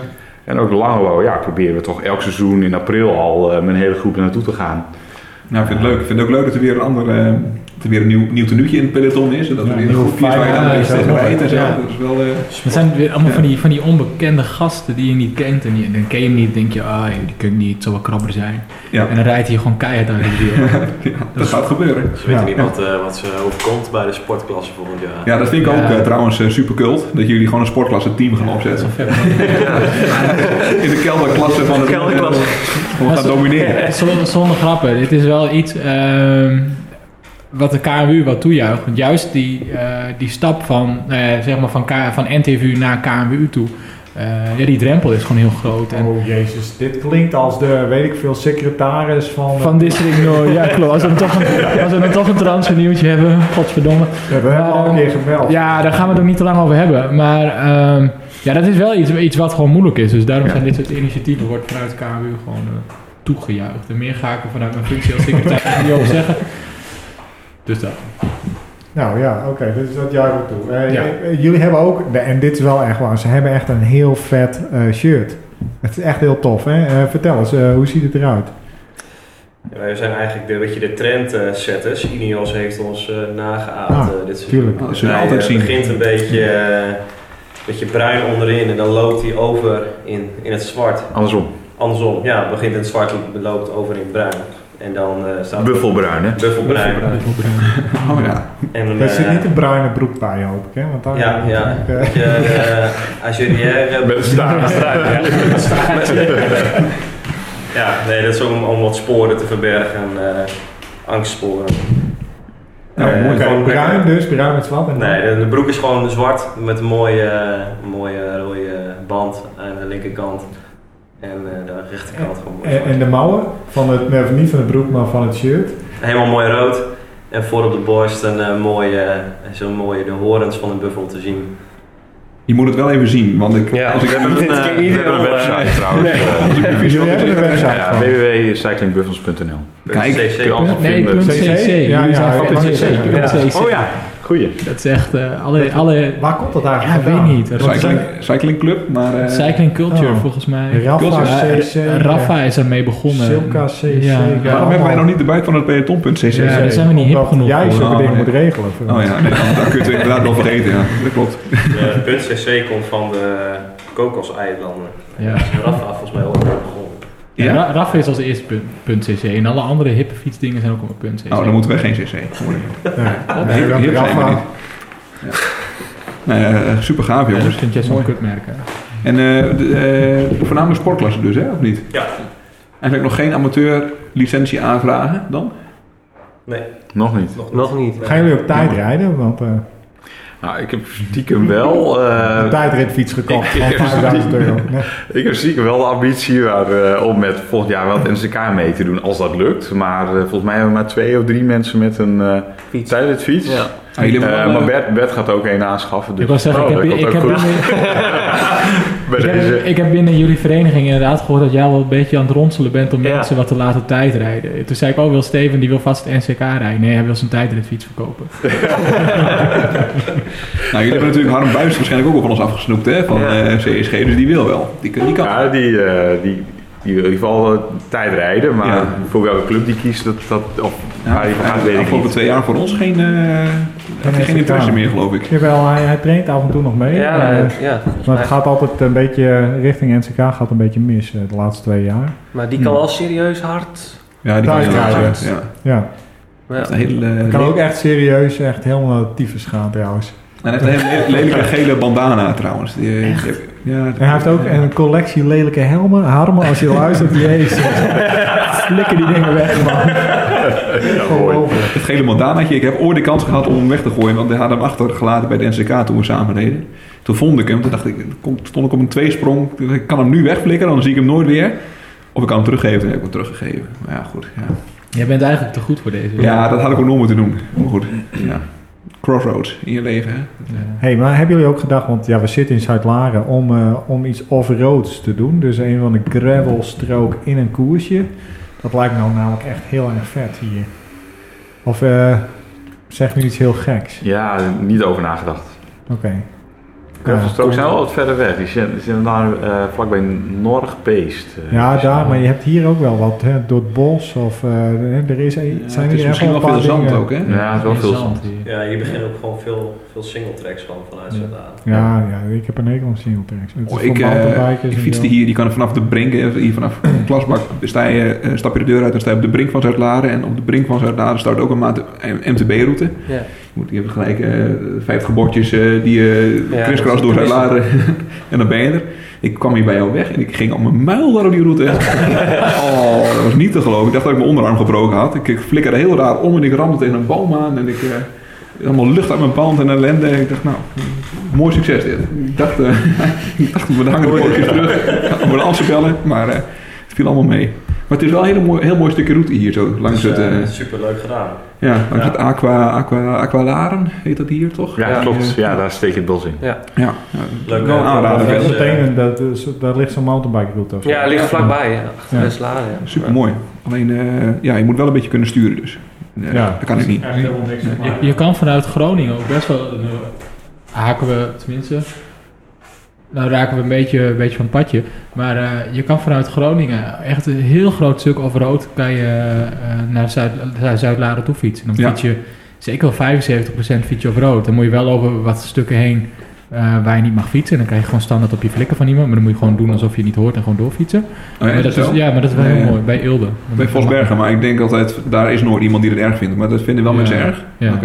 En ook Langelo, ja, proberen we toch elk seizoen in april al eh, met een hele groep naartoe te gaan. Nou, ik vind het leuk. Ik vind het ook leuk dat er weer een ander, eh, dat er weer een nieuw, nieuw tenuutje in het peloton is. En dat Ja, er weer een groepje is waar je dan een beetje ja, tegen ja. rijdt en zo. Ja. Dat is wel... eh, Het zijn weer allemaal van die, van die onbekende gasten die je niet kent. En die, dan ken je hem niet, denk je, ah, die ik niet, het zal wel krabber zijn. ja, En dan rijdt hij gewoon keihard uit de ja, dat gaat gebeuren. Ze weten Ja. niet wat, eh, wat ze overkomt bij de sportklasse volgend jaar. Ja, dat vind ik ook eh, trouwens eh, super cult. Dat jullie gewoon een sportklasse team gaan opzetten. In de kelderklasse van het Kelderklasse. Gewoon gaan domineren. Zonder, zonder grappen, dit is wel iets ehm, wat de KMU wat toejuicht. Want juist die, eh, die stap van, eh, zeg maar van, K, van NTVU naar KMU toe, eh, ja, die drempel is gewoon heel groot. En Oh jezus, dit klinkt als de, weet ik veel, secretaris van... van District Noord, ja klopt. Als we dan toch een, als we dan toch een transfernieuwtje hebben, godverdomme. Ja, we hebben al een keer gemeld. Ja, daar gaan we het ook niet te lang over hebben. Maar ehm, ja, dat is wel iets, iets wat gewoon moeilijk is. Dus daarom zijn dit soort initiatieven, wordt vanuit KMU gewoon toegejuicht. En meer ga ik er vanuit mijn functie als secretaris niet over zeggen. Dus dat. Nou ja, oké, dus dat juichen we toe. Ja. jullie hebben ook, en dit is wel echt waar, ze hebben echt een heel vet eh, shirt. Het is echt heel tof, hè? Eh, vertel eens, eh, hoe ziet het eruit? Ja, wij zijn eigenlijk de, weet je, de trendsetters. Ineos heeft ons eh nageaapd Ah, dit tuurlijk. Oh, dat zullen we Hij, altijd zien. begint een beetje, beetje bruin onderin en dan loopt hij over in, in het zwart. Andersom, Andersom, ja, het begint in het zwart en loopt over in het bruin. En dan eh staat buffelbruin hè? Buffelbruin. Oh ja. En Er zit eh, niet een bruine broek bij, hoop ik, hè? Want dan, Ja, ja. Je, eh, Azurière... Met een staart. Ja, nee, dat is om, om wat sporen te verbergen, eh, angstsporen. Nou, gewoon- bruin dus, bruin met zwart. En Nee, de, de broek is gewoon zwart met een mooie, mooie rode band aan de linkerkant. En eh, de rechterkant gewoon mooi En, en de mouwen, van het, nee, niet van de broek, maar van het shirt. Helemaal mooi rood. En voor op de borst een eh, mooie, eh, zo'n mooie de horens van een buffel te zien. Je moet het wel even zien, want ik, Ja, als ik we hebben We hebben een website trouwens. Jullie hebben een website ja, www.cyclingbuffels.nl Kijk, CC. Nee, CC? Ja, Jullie ja, CC. Oh ja, goeie. Dat is echt eh, alle, alle Waar komt dat ja, eigenlijk weet vandaan? niet. cycling, cycling club, maar... eh, Cycling culture Oh. volgens mij. Rafa. CC. Eh, Rafa is ermee begonnen. Silka CC. Ja. waarom hebben wij nog niet de buik van het peloton.cc? Ja, daar zijn we niet hip Omdat genoeg Jij zulke Oh, dingen nee. moet regelen. Oh ja, dan kun je het inderdaad wel vergeten, ja. Dat klopt. De punt CC komt van de Kokoseilanden. Ja. Rafa volgens mij ook. Ja? Ra- Rafa is als eerste punt, punt .cc. En alle andere hippe fietsdingen zijn ook op punt .cc. Oh, dan moeten wij geen cc. Nee. Nee, we niet. Nee, eh, super gaaf Ja, dat jongens. vind jij zo'n kutmerken. En eh, de, eh, voornamelijk sportklasse dus, hè, of niet? Ja. Eigenlijk nog geen amateur licentie aanvragen dan? Nee, Nog niet. nog, Nog niet. Gaan jullie op tijd rijden? Want eh Nou, ik heb stiekem wel... eh, een tijdritfiets gekocht ik- van ik- 5000 euro. Nee. Ik heb stiekem wel de ambitie waar, eh, om met volgend jaar wel het NCK mee te doen, als dat lukt. Maar eh, volgens mij hebben we maar twee of drie mensen met een Fiets. tijdritfiets. Ja. Ah, Eh, maar Bert, Bert gaat ook een aanschaffen. Dus Ik wil zeggen, oh, ik, heb, ik, heb ook goed. Bij ik, deze. heb, ik heb binnen jullie vereniging inderdaad gehoord dat jij wel een beetje aan het ronselen bent om Ja. mensen wat te laten tijdrijden. Toen zei ik, oh wil Steven, die wil vast het NCK rijden. Nee, hij wil zijn tijdritfiets verkopen. Nou, jullie hebben natuurlijk Harm Buis waarschijnlijk ook al van ons afgesnoept, hè, van Ja. eh, CSG, dus die wil wel. Die, kan- die kan. Ja, die, eh, die, die wil in ieder geval eh, tijd rijden. Maar Ja. voor welke club die kiest, dat, dat, of Ja, waar die gaat, de weet ik afgelopen twee jaar voor ons geen, eh hij geen interesse meer, geloof ik. Jawel, hij, hij traint af en toe nog mee. Ja, eh, ja. maar het gaat altijd een beetje richting NCK gaat een beetje mis de laatste twee jaar. Maar die kan wel serieus hard. Ja, die kan Thuis rijden. hard. Ja. Ja, hele, kan ook echt serieus echt helemaal tyfus gaan trouwens. En hij heeft een hele lelijke gele bandana trouwens. Die, die- ja, En hij heeft ook een collectie lelijke helmen. Harmen, als je luistert, jezus. Flikker die dingen weg, man. Ongelooflijk. Het gele bandanaatje. Ik heb ooit de kans gehad om hem weg te gooien, want hij had hem achtergelaten bij de NCK toen we samen reden. Toen vond ik hem, toen dacht ik, stond ik op een tweesprong. Toen Ik ik kan hem nu wegflikken, dan zie ik hem nooit weer. Of ik kan hem teruggeven, dan heb ik hem teruggegeven. Maar ja, goed. Ja, Jij bent eigenlijk te goed voor deze. ja dat had ik ook nog moeten doen. Maar goed, ja. Crossroads in je leven, hè. Ja. hey, maar hebben jullie ook gedacht, want ja, we zitten in Zuid-Laren, om, eh, om iets off-roads te doen? Dus een van de gravelstrook in een koersje. Dat lijkt me nou namelijk echt heel erg vet hier. Of eh zeg nu iets heel geks? Ja, niet over nagedacht. Oké. Gravelstrokes zijn wel wat verder weg. Die zijn, die zijn daar eh, vlakbij Norgbeest. eh, Ja, die daar, maar je hebt hier ook wel wat, hè, door het bos of eh, er is, zijn het is hier echt misschien wel veel zand ook, hè? Ja, het is wel veel zand. Ja, hier beginnen ook gewoon veel, veel single tracks van vanuit. Zuid-Aan. Ja, ja, ik heb een hekel aan single tracks. Het is Oh, ik, eh, ik fietste hier, je kan vanaf de brink, hier vanaf de Plasbak, sta je, stap je de deur uit en sta je op de brink van Zuid-Laren. En op de brink van Zuid-Laren staat ook een maat MTB-route. Ja. Je, moet, je hebt gelijk eh 50 bordjes eh, die je Ja, kriskras door is Zuid-Laren en dan ben je er. Ik kwam hier bij jou weg en ik ging op mijn muil daar op die route. oh, dat was niet te geloven. Ik dacht dat ik mijn onderarm gebroken had. Ik, ik flikkerde heel raar om en ik ramde tegen een boom aan en ik... eh, allemaal lucht uit mijn band en ellende. Ik dacht, nou, mooi succes dit. Ik dacht, eh, ik dacht we hangen de bordjes terug. Ik bellen, maar eh, het viel allemaal mee. Maar het is wel een hele mooi, heel mooi stukje route hier zo. Langs het, eh, super leuk gedaan. Ja, het Aqua, Aqua, Aqualaren heet dat hier toch? Ja, Ja. klopt. Ja, daar steek je het bos in. Ja, ja Leuk, wel een aanrader. Dat meteen dat is, daar ligt zo'n mountainbike route of. Ja, het ligt vlakbij. Ja. Achter Ja. West-Laren, ja. Super mooi. Alleen, eh, ja, je moet wel een beetje kunnen sturen dus. Eh, Ja. Dat kan ik niet. Niks. Je, je kan vanuit Groningen ook best wel. eh, haken we tenminste. Nou raken we een beetje, een beetje van het padje. Maar eh, je kan vanuit Groningen echt een heel groot stuk off-road kan je, eh, naar Zuid, Zuid-Laren toe fietsen. Dan Ja. fiets je zeker wel 75% fiets je off-road. Dan moet je wel over wat stukken heen eh, waar je niet mag fietsen. Dan krijg je gewoon standaard op je flikken van iemand. Maar dan moet je gewoon doen alsof je het niet hoort en gewoon doorfietsen. Oh, ja, maar dat is, ja, maar dat is wel heel ja. mooi. Bij Ilde. Bij Vosbergen, maar ik denk altijd, daar is nooit iemand die het erg vindt. Maar dat vinden wel Ja. mensen erg? Ja.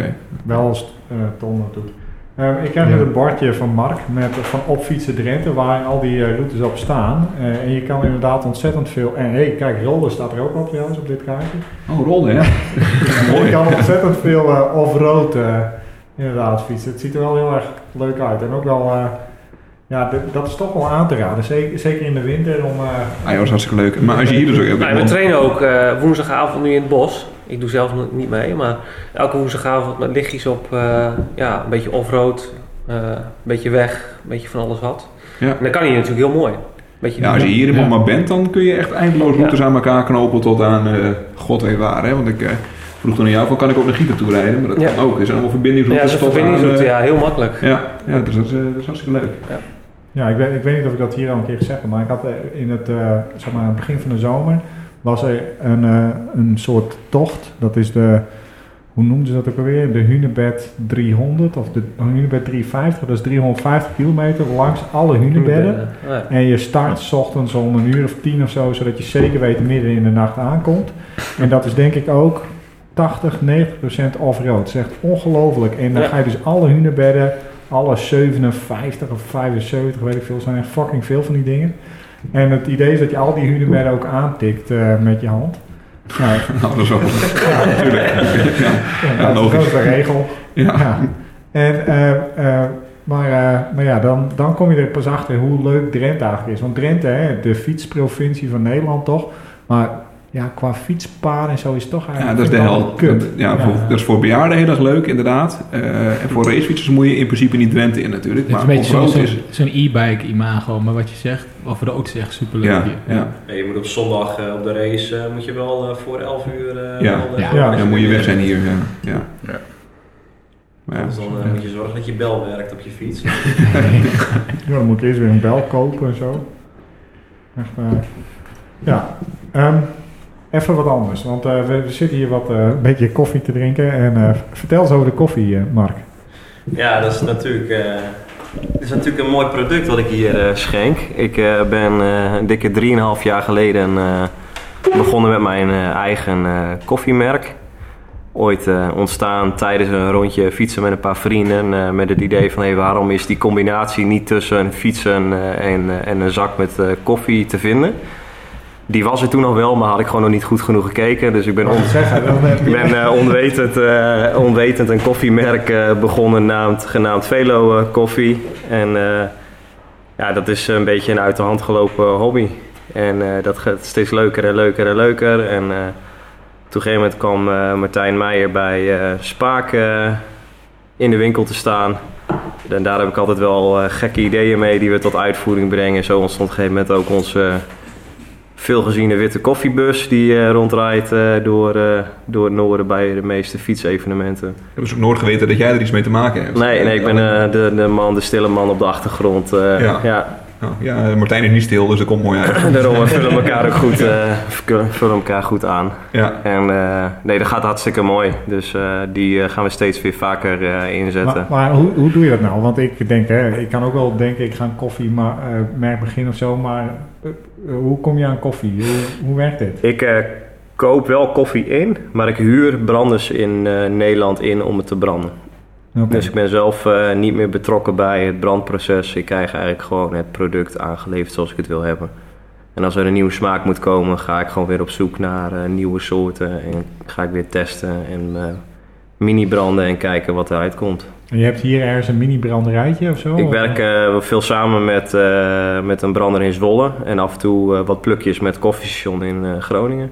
Wel als uh, Tom dat doet. Ehm, ik krijg Ja. net een bordje van Mark met, van opfietsen Drenthe waar al die eh, routes op staan. Eh, en je kan inderdaad ontzettend veel. En hey, kijk, rollen staat er ook op trouwens op dit kaartje. Oh, rollen, ja. je kan ontzettend veel eh, off-road eh, inderdaad fietsen. Het ziet er wel heel erg leuk uit. En ook wel, eh, ja, dit- dat is toch wel aan te raden. Zeker, zeker in de winter om... eh, Ah, ja, was hartstikke leuk. Maar als je hier dus ook... Nou, we trainen ook eh, woensdagavond nu in het bos. Ik doe zelf nog niet mee, maar elke woensdagavond met lichtjes op, eh, ja, een beetje off-road, eh, een beetje weg, een beetje van alles wat. Ja. En dan kan hij natuurlijk heel mooi. Beetje Ja, als je hier in Ja. maar bent, dan kun je echt eindeloos routes aan elkaar knopen tot aan eh, god weet waar. Hè? Want ik eh, vroeg toen aan jou van, kan ik ook naar Gieten toe rijden? Maar dat Ja. kan ook. Er zijn allemaal ja, verbindingsroutes de tot verbindingsroute, aan... ja, heel makkelijk. ja, ja dus dat, is, eh, dat is hartstikke leuk. Ja, ik weet, ik weet niet of ik dat hier al een keer gezegd heb, maar ik had in het, eh, zeg maar, begin van de zomer was er een, eh, een soort tocht. Dat is de, hoe noemden ze dat ook alweer? De Hunebed 300 of de Hunebed 350. Dat is 350 kilometer langs alle hunebedden. Ja. En je start 's ochtends om een uur of tien of zo, zodat je zeker weet midden in de nacht aankomt. En dat is denk ik ook 80, 90 procent off-road. Dat is echt ongelooflijk. En dan Ja. ga je dus alle hunebedden, alle 57 of 75, weet ik veel, zijn echt fucking veel van die dingen. En het idee is dat je al die hunebedden ook aantikt eh, met je hand. Nou, Nou, dat is ook... Ja, natuurlijk. Ja, ja, dat, is- logisch. dat is de regel. ja. Ja. En, eh, eh, maar, maar ja, dan, dan kom je er pas achter hoe leuk Drenthe eigenlijk is. Want Drenthe, hè, de fietsprovincie van Nederland toch. Maar ja, qua fietspaden en zo is het toch Ja, eigenlijk dat is de hel. Dat- Ja, Voor, dat is voor bejaarden heel erg leuk, inderdaad. Eh, en voor racefietsers moet je in principe niet Drenthe in natuurlijk. Het is Maar een beetje zo'n zo'n e-bike imago, maar wat je zegt, off-road is echt superleuk Ja, ja. Ja, je moet op zondag eh, op de race eh, moet je wel eh, voor 11 uur. eh, Ja. Ja. Ja, moet je weg zijn hier. Ja. Ja. Ja. Maar ja. Dus dan moet je zorgen dat je bel werkt op je fiets. Ja, dan moet ik eerst weer een bel kopen en zo. Echt, eh, ja, Ehm, even wat anders. Want eh, we, zitten hier wat, eh, een beetje koffie te drinken. En eh, vertel eens over de koffie, Mark. Ja, dat is natuurlijk, is natuurlijk een mooi product wat ik hier schenk. Ik ben een dikke 3,5 jaar geleden begonnen met mijn eigen koffiemerk. Ooit ontstaan tijdens een rondje fietsen met een paar vrienden. met het idee van hey, waarom is die combinatie niet tussen fietsen en, en een zak met koffie te vinden. Die was er toen al wel, maar had ik gewoon nog niet goed genoeg gekeken. Dus ik ben on- zeggen? Ik ben eh, onwetend, eh, onwetend een koffiemerk eh, begonnen naamd, genaamd Velo eh, Koffie. En eh, ja, dat is een beetje een uit de hand gelopen hobby. En eh, dat gaat steeds leuker en leuker en leuker. En eh, op een gegeven moment kwam eh, Martijn Meijer bij eh, Spaak eh, in de winkel te staan. En daar heb ik altijd wel eh, gekke ideeën mee die we tot uitvoering brengen. Zo ontstond op een gegeven moment ook onze veel geziene witte koffiebus die eh, rondrijdt eh, door, eh, door het noorden bij de meeste fietsevenementen. Ik heb dus ook nooit geweten dat jij er iets mee te maken hebt. Nee, nee ik ben de, de man, de stille man op de achtergrond. Ja. ja. Oh, ja, Martijn is niet stil, dus dat komt mooi uit. Daarom we vullen elkaar ook goed, eh, vullen elkaar goed aan. Ja. En eh, nee, dat gaat hartstikke mooi. Dus eh, die gaan we steeds weer vaker eh, inzetten. Maar, maar hoe, hoe doe je dat nou? Want ik denk, hè, ik kan ook wel denken, ik ga een koffiemerk beginnen of zo, maar hoe kom je aan koffie? Hoe, hoe werkt dit? Ik eh, koop wel koffie in, maar ik huur branders in eh, Nederland in om het te branden. Dus ik ben zelf eh, niet meer betrokken bij het brandproces. Ik krijg eigenlijk gewoon het product aangeleverd zoals ik het wil hebben. En als er een nieuwe smaak moet komen, ga ik gewoon weer op zoek naar eh, nieuwe soorten. En ga ik weer testen en eh, mini branden en kijken wat eruit komt. En je hebt hier ergens een mini-branderijtje of zo? Ik werk veel samen met, met een brander in Zwolle. En af en toe wat plukjes met koffiestation in Groningen.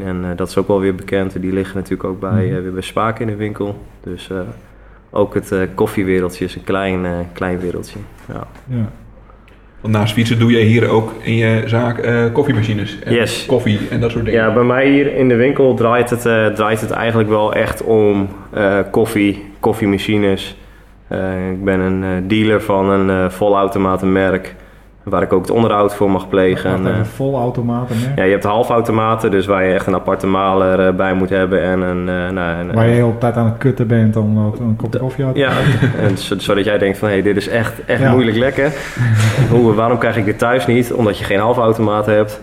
En dat is ook wel weer bekend. Die liggen natuurlijk ook bij, Mhm. weer bij Spaak in de winkel. Dus ook het eh, koffiewereldje is een klein, eh, klein wereldje. Ja. Ja. Want naast fietsen doe jij hier ook in je zaak eh, koffiemachines. En Yes. Koffie en dat soort dingen. ja, bij mij hier in de winkel draait het, draait het eigenlijk wel echt om koffie, koffiemachines. Ik ben een dealer van een volautomatenmerk. Waar ik ook het onderhoud voor mag plegen. En, eh, even, vol automaten, hè? Ja, je hebt halfautomaten, dus waar je echt een aparte maler eh, bij moet hebben en een... eh, nou, Waar je de hele tijd aan het kutten bent om ook een kopje koffie uit te Ja, en zo- zodat jij denkt van, hé, hey, dit is echt, echt Ja. moeilijk lekker. Hoe, waarom krijg ik dit thuis niet? Omdat je geen halfautomaten hebt.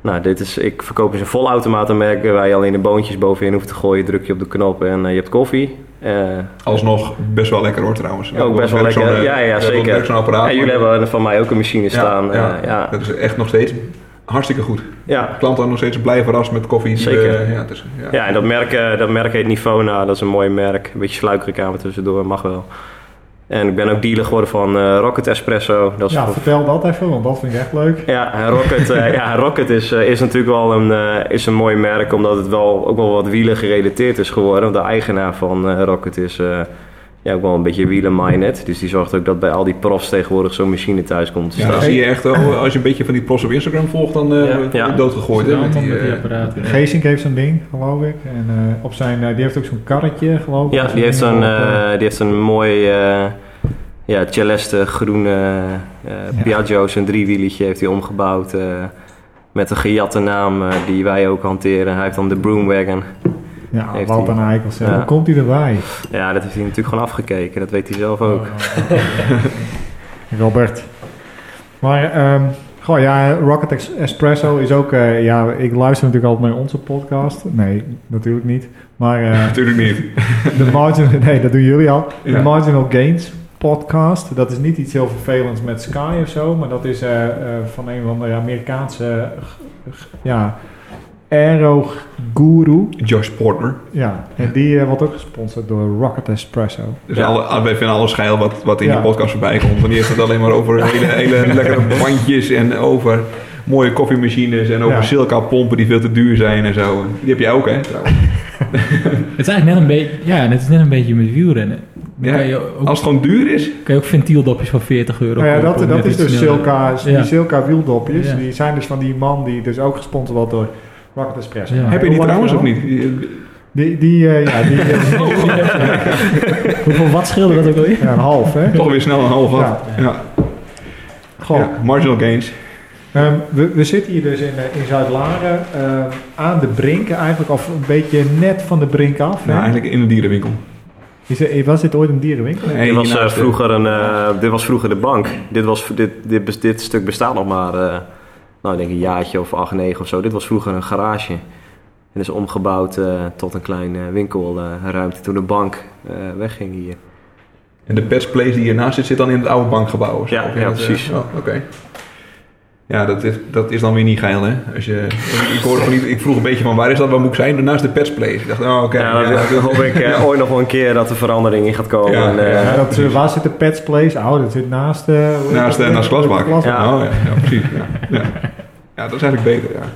Nou, dit is, ik verkoop dus een volautomatenmerk waar je alleen de boontjes bovenin hoeft te gooien. Druk je op de knop en eh, je hebt koffie. Eh, Alsnog best wel lekker hoor trouwens. ook best wel lekker. eh, Ja, ja, werkt zeker. zo'n apparaat. ja, jullie hebben van mij ook een machine staan. Ja. Dat is echt nog steeds hartstikke goed. ja. Klanten zijn nog steeds blij verrast met koffie. Zeker. ja, ja. Ja, en dat merk, eh, dat merk heet Nivona. Dat is een mooi merk. Een beetje sluikreclame tussendoor, mag wel. En ik ben ook dealer geworden van eh, Rocket Espresso. Dat is Ja, vertel dat even, want dat vind ik echt leuk. ja, Rocket, eh, ja, Rocket is, eh, is natuurlijk wel een, is een mooi merk, omdat het wel, ook wel wat wielen gerelateerd is geworden. De eigenaar van Rocket is ja, ook wel een beetje wielen-minded. Dus die zorgt ook dat bij al die profs tegenwoordig zo'n machine thuis komt te Ja, staan. zie je echt, oh, als je een beetje van die pros op Instagram volgt, dan eh Ja. doodgegooid. Hè, met die, die, apparaten. Geesink heeft zo'n ding, geloof ik. En eh, op zijn, eh, die heeft ook zo'n karretje, geloof ik. Ja, die heeft zo'n die heeft zo'n mooi eh ja, Celeste groene eh. Piaggio, zo'n driewieletje heeft hij omgebouwd. eh, met een gejatte naam die wij ook hanteren. Hij heeft dan de Broomwagon. Ja, heeft wat hij. een eikel zeg. Ja. Hoe komt hij erbij? Ja, dat heeft hij natuurlijk gewoon afgekeken. Dat weet hij zelf ook. Robert. Maar, ehm goh, ja, Rocket Ex- Espresso is ook... eh, ja, ik luister natuurlijk altijd naar onze podcast. Nee, natuurlijk niet. Maar eh, Natuurlijk niet. de Margin... Nee, dat doen jullie al. De Ja. Marginal Gains podcast. Dat is niet iets heel vervelends met Sky of zo. Maar dat is eh, eh, van een van de Amerikaanse... eh, g- g- ja, aero-guru. Josh Portner. Ja, en die eh, wordt ook gesponsord door Rocket Espresso. Dus Ja. alle, wij vinden alles geil wat, wat in Ja. die podcast voorbij komt. Want die heeft het alleen maar over hele, hele lekkere bandjes en over mooie koffiemachines en over Ja. Silka pompen die veel te duur zijn en zo. Die heb jij ook hè trouwens. Het is eigenlijk net een beetje, ja, het is net een beetje met wielrennen. Ja, ook, Als het gewoon duur is, kan je ook ventieldopjes van 40 euro Nou ja, kopen dat, dat is dus Silka, die Ja. Silka wieldopjes. Ja. Die zijn dus van die man die dus ook gesponsord wordt door Rocket Espresso. Ja. Heb je die trouwens of niet? Die, die eh, ja, die, Hoeveel watt scheelde dat ook alweer? ja, een half, hè? Toch weer snel een half af. Ja. Ja. Goh, Ja, marginal gains. ehm, we, we zitten hier dus in, eh, in Zuid-Laren ehm, aan de brink eigenlijk, of een beetje net van de brink af. hè? Nou, eigenlijk in de dierenwinkel. Is er, was dit ooit een dierenwinkel? Nee, dit, was, eh, vroeger een, eh, dit was vroeger de bank. Dit, was, dit, dit, bes- dit stuk bestaat nog maar eh, nou, ik denk een jaartje of acht, negen of zo. Dit was vroeger een garage. En is omgebouwd eh, tot een klein eh, winkelruimte toen de bank eh, wegging hier. En de Pets Place die hiernaast zit, zit dan in het oude bankgebouw. Ja, ja, het, precies. oh, Oké. Ja, dat is, dat is dan weer niet geil, hè? Als je, ik, hoorde van, niet- ik vroeg een beetje van waar is dat, waar moet ik zijn? Naast de Pets Place. Ik dacht, oh, oké. ja, ja, dan hoop ik eh, ooit nog wel een keer dat er verandering in gaat komen. Ja, En, eh, ja. Ja, dat, waar zit de Pets Place? Oh, dat zit naast... eh, heet Naast, eh, naast Glasbak. Oh, ja, ja precies. Ja. Ja. ja, dat is eigenlijk beter, ja.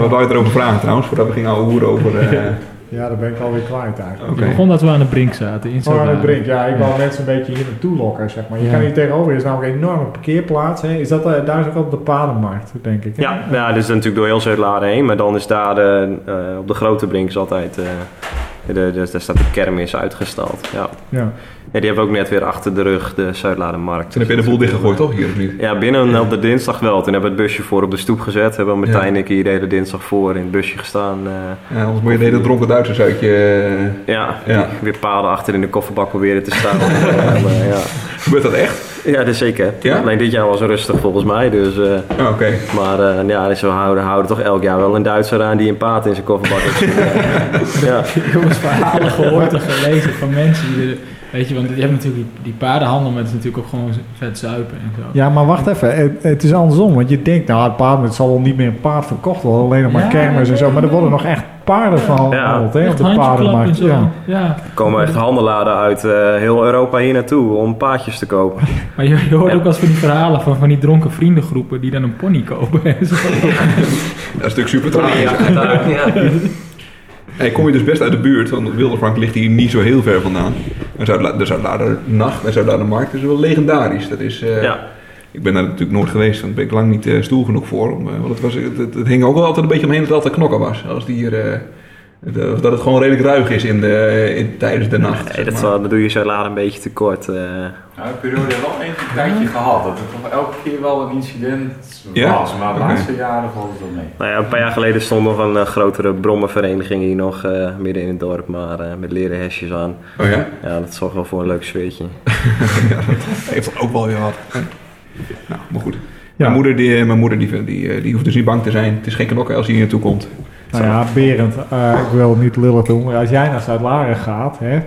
Wat wou je erover vragen trouwens, voordat we gingen ouwe hoeren over... eh, Ja, dat ben ik alweer kwijt eigenlijk. Het begon dat we aan de brink zaten. In Oh, aan het brink. Ja, ik wou mensen een beetje hier naartoe lokken, zeg maar. Je Ja. kan hier tegenover, er is namelijk een enorme parkeerplaats. Hè. Is dat, eh, daar is ook op de padenmarkt, denk ik. hè? Ja, ja, dit is natuurlijk door heel Zuid-Laren heen, maar dan is daar de, eh, op de grote brink is altijd, eh, de, de, daar staat de kermis uitgestald. Ja. Ja. Ja, die hebben we ook net weer achter de rug, de Zuid-Larenmarkt. Toen heb je de boel dichtgegooid, toch? Hier of niet? Ja, binnen op de dinsdag wel. Toen hebben we het busje voor op de stoep gezet. Hebben we Martijn en ik hier de hele dinsdag voor in het busje gestaan. eh, Ja, anders moet je de hele dronken Duitsers uit je... ja, Ja. weer paden achter in de kofferbak proberen te staan. Eh, maar ja. Gebeurt dat echt? Ja, dat is zeker. Ja? Alleen dit jaar was rustig volgens mij. Dus, Oké. maar eh, ja, dus we houden, houden toch elk jaar wel een Duitser aan die een paard in zijn kofferbak heeft. ja. jongens verhalen gehoord en gelezen van mensen die er, weet je, want je hebt natuurlijk die, die paardenhandel, maar het is natuurlijk ook gewoon vet zuipen en zo. Ja, maar wacht even. Het, het is andersom. Want je denkt, nou, het paard het zal wel niet meer een paard verkocht worden. Alleen nog maar Ja, kermis en zo. Maar er worden nog echt paarden Ja. gehaald, hè, op de paardenmarkt. Ja. Ja. Er komen echt handelaren uit eh, heel Europa hier naartoe om paardjes te kopen. Maar je, je hoort Ja. ook wel eens van die verhalen van, van die dronken vriendengroepen die dan een pony kopen en zo. Dat is natuurlijk super tragisch. Ja, ja. Hey, kom je dus best uit de buurt, want Wildervank ligt hier niet zo heel ver vandaan. En Zuid- de Zuidlaarder Nacht en Zuidlaarder Markt is wel legendarisch. Dat is, eh, Ja. Ik ben daar natuurlijk nooit geweest, want daar ben ik lang niet eh, stoel genoeg voor. Om, eh, want het, was, het, het, het hing ook wel altijd een beetje omheen dat het altijd knokken was. Als die hier, of dat het gewoon redelijk ruig is in de, in, tijdens de nacht. Nee, zeg dat, maar. wel- dat doe je Zuid-Laren een beetje te kort. eh. Nou, periode hebben we wel even een tijdje gehad. Dat er toch elke keer wel een incident Ja? was. Maar de laatste jaren valt het wel mee. Nou ja, een paar jaar geleden stond nog een eh, grotere brommenvereniging hier nog eh, midden in het dorp, maar eh, met leren hesjes aan. Oh ja? Ja, dat zorgt wel voor een leuk sfeertje. ja, dat heeft dat ook wel weer wat. Nou, maar goed. Ja. Mijn moeder, die, mijn moeder die, die, eh, die hoeft dus niet bang te zijn. Het is geen knokken als hij hier naartoe komt. Nou ja, Berend, eh, ik wil het niet lullig doen, maar als jij naar Zuid-Laren gaat, hè.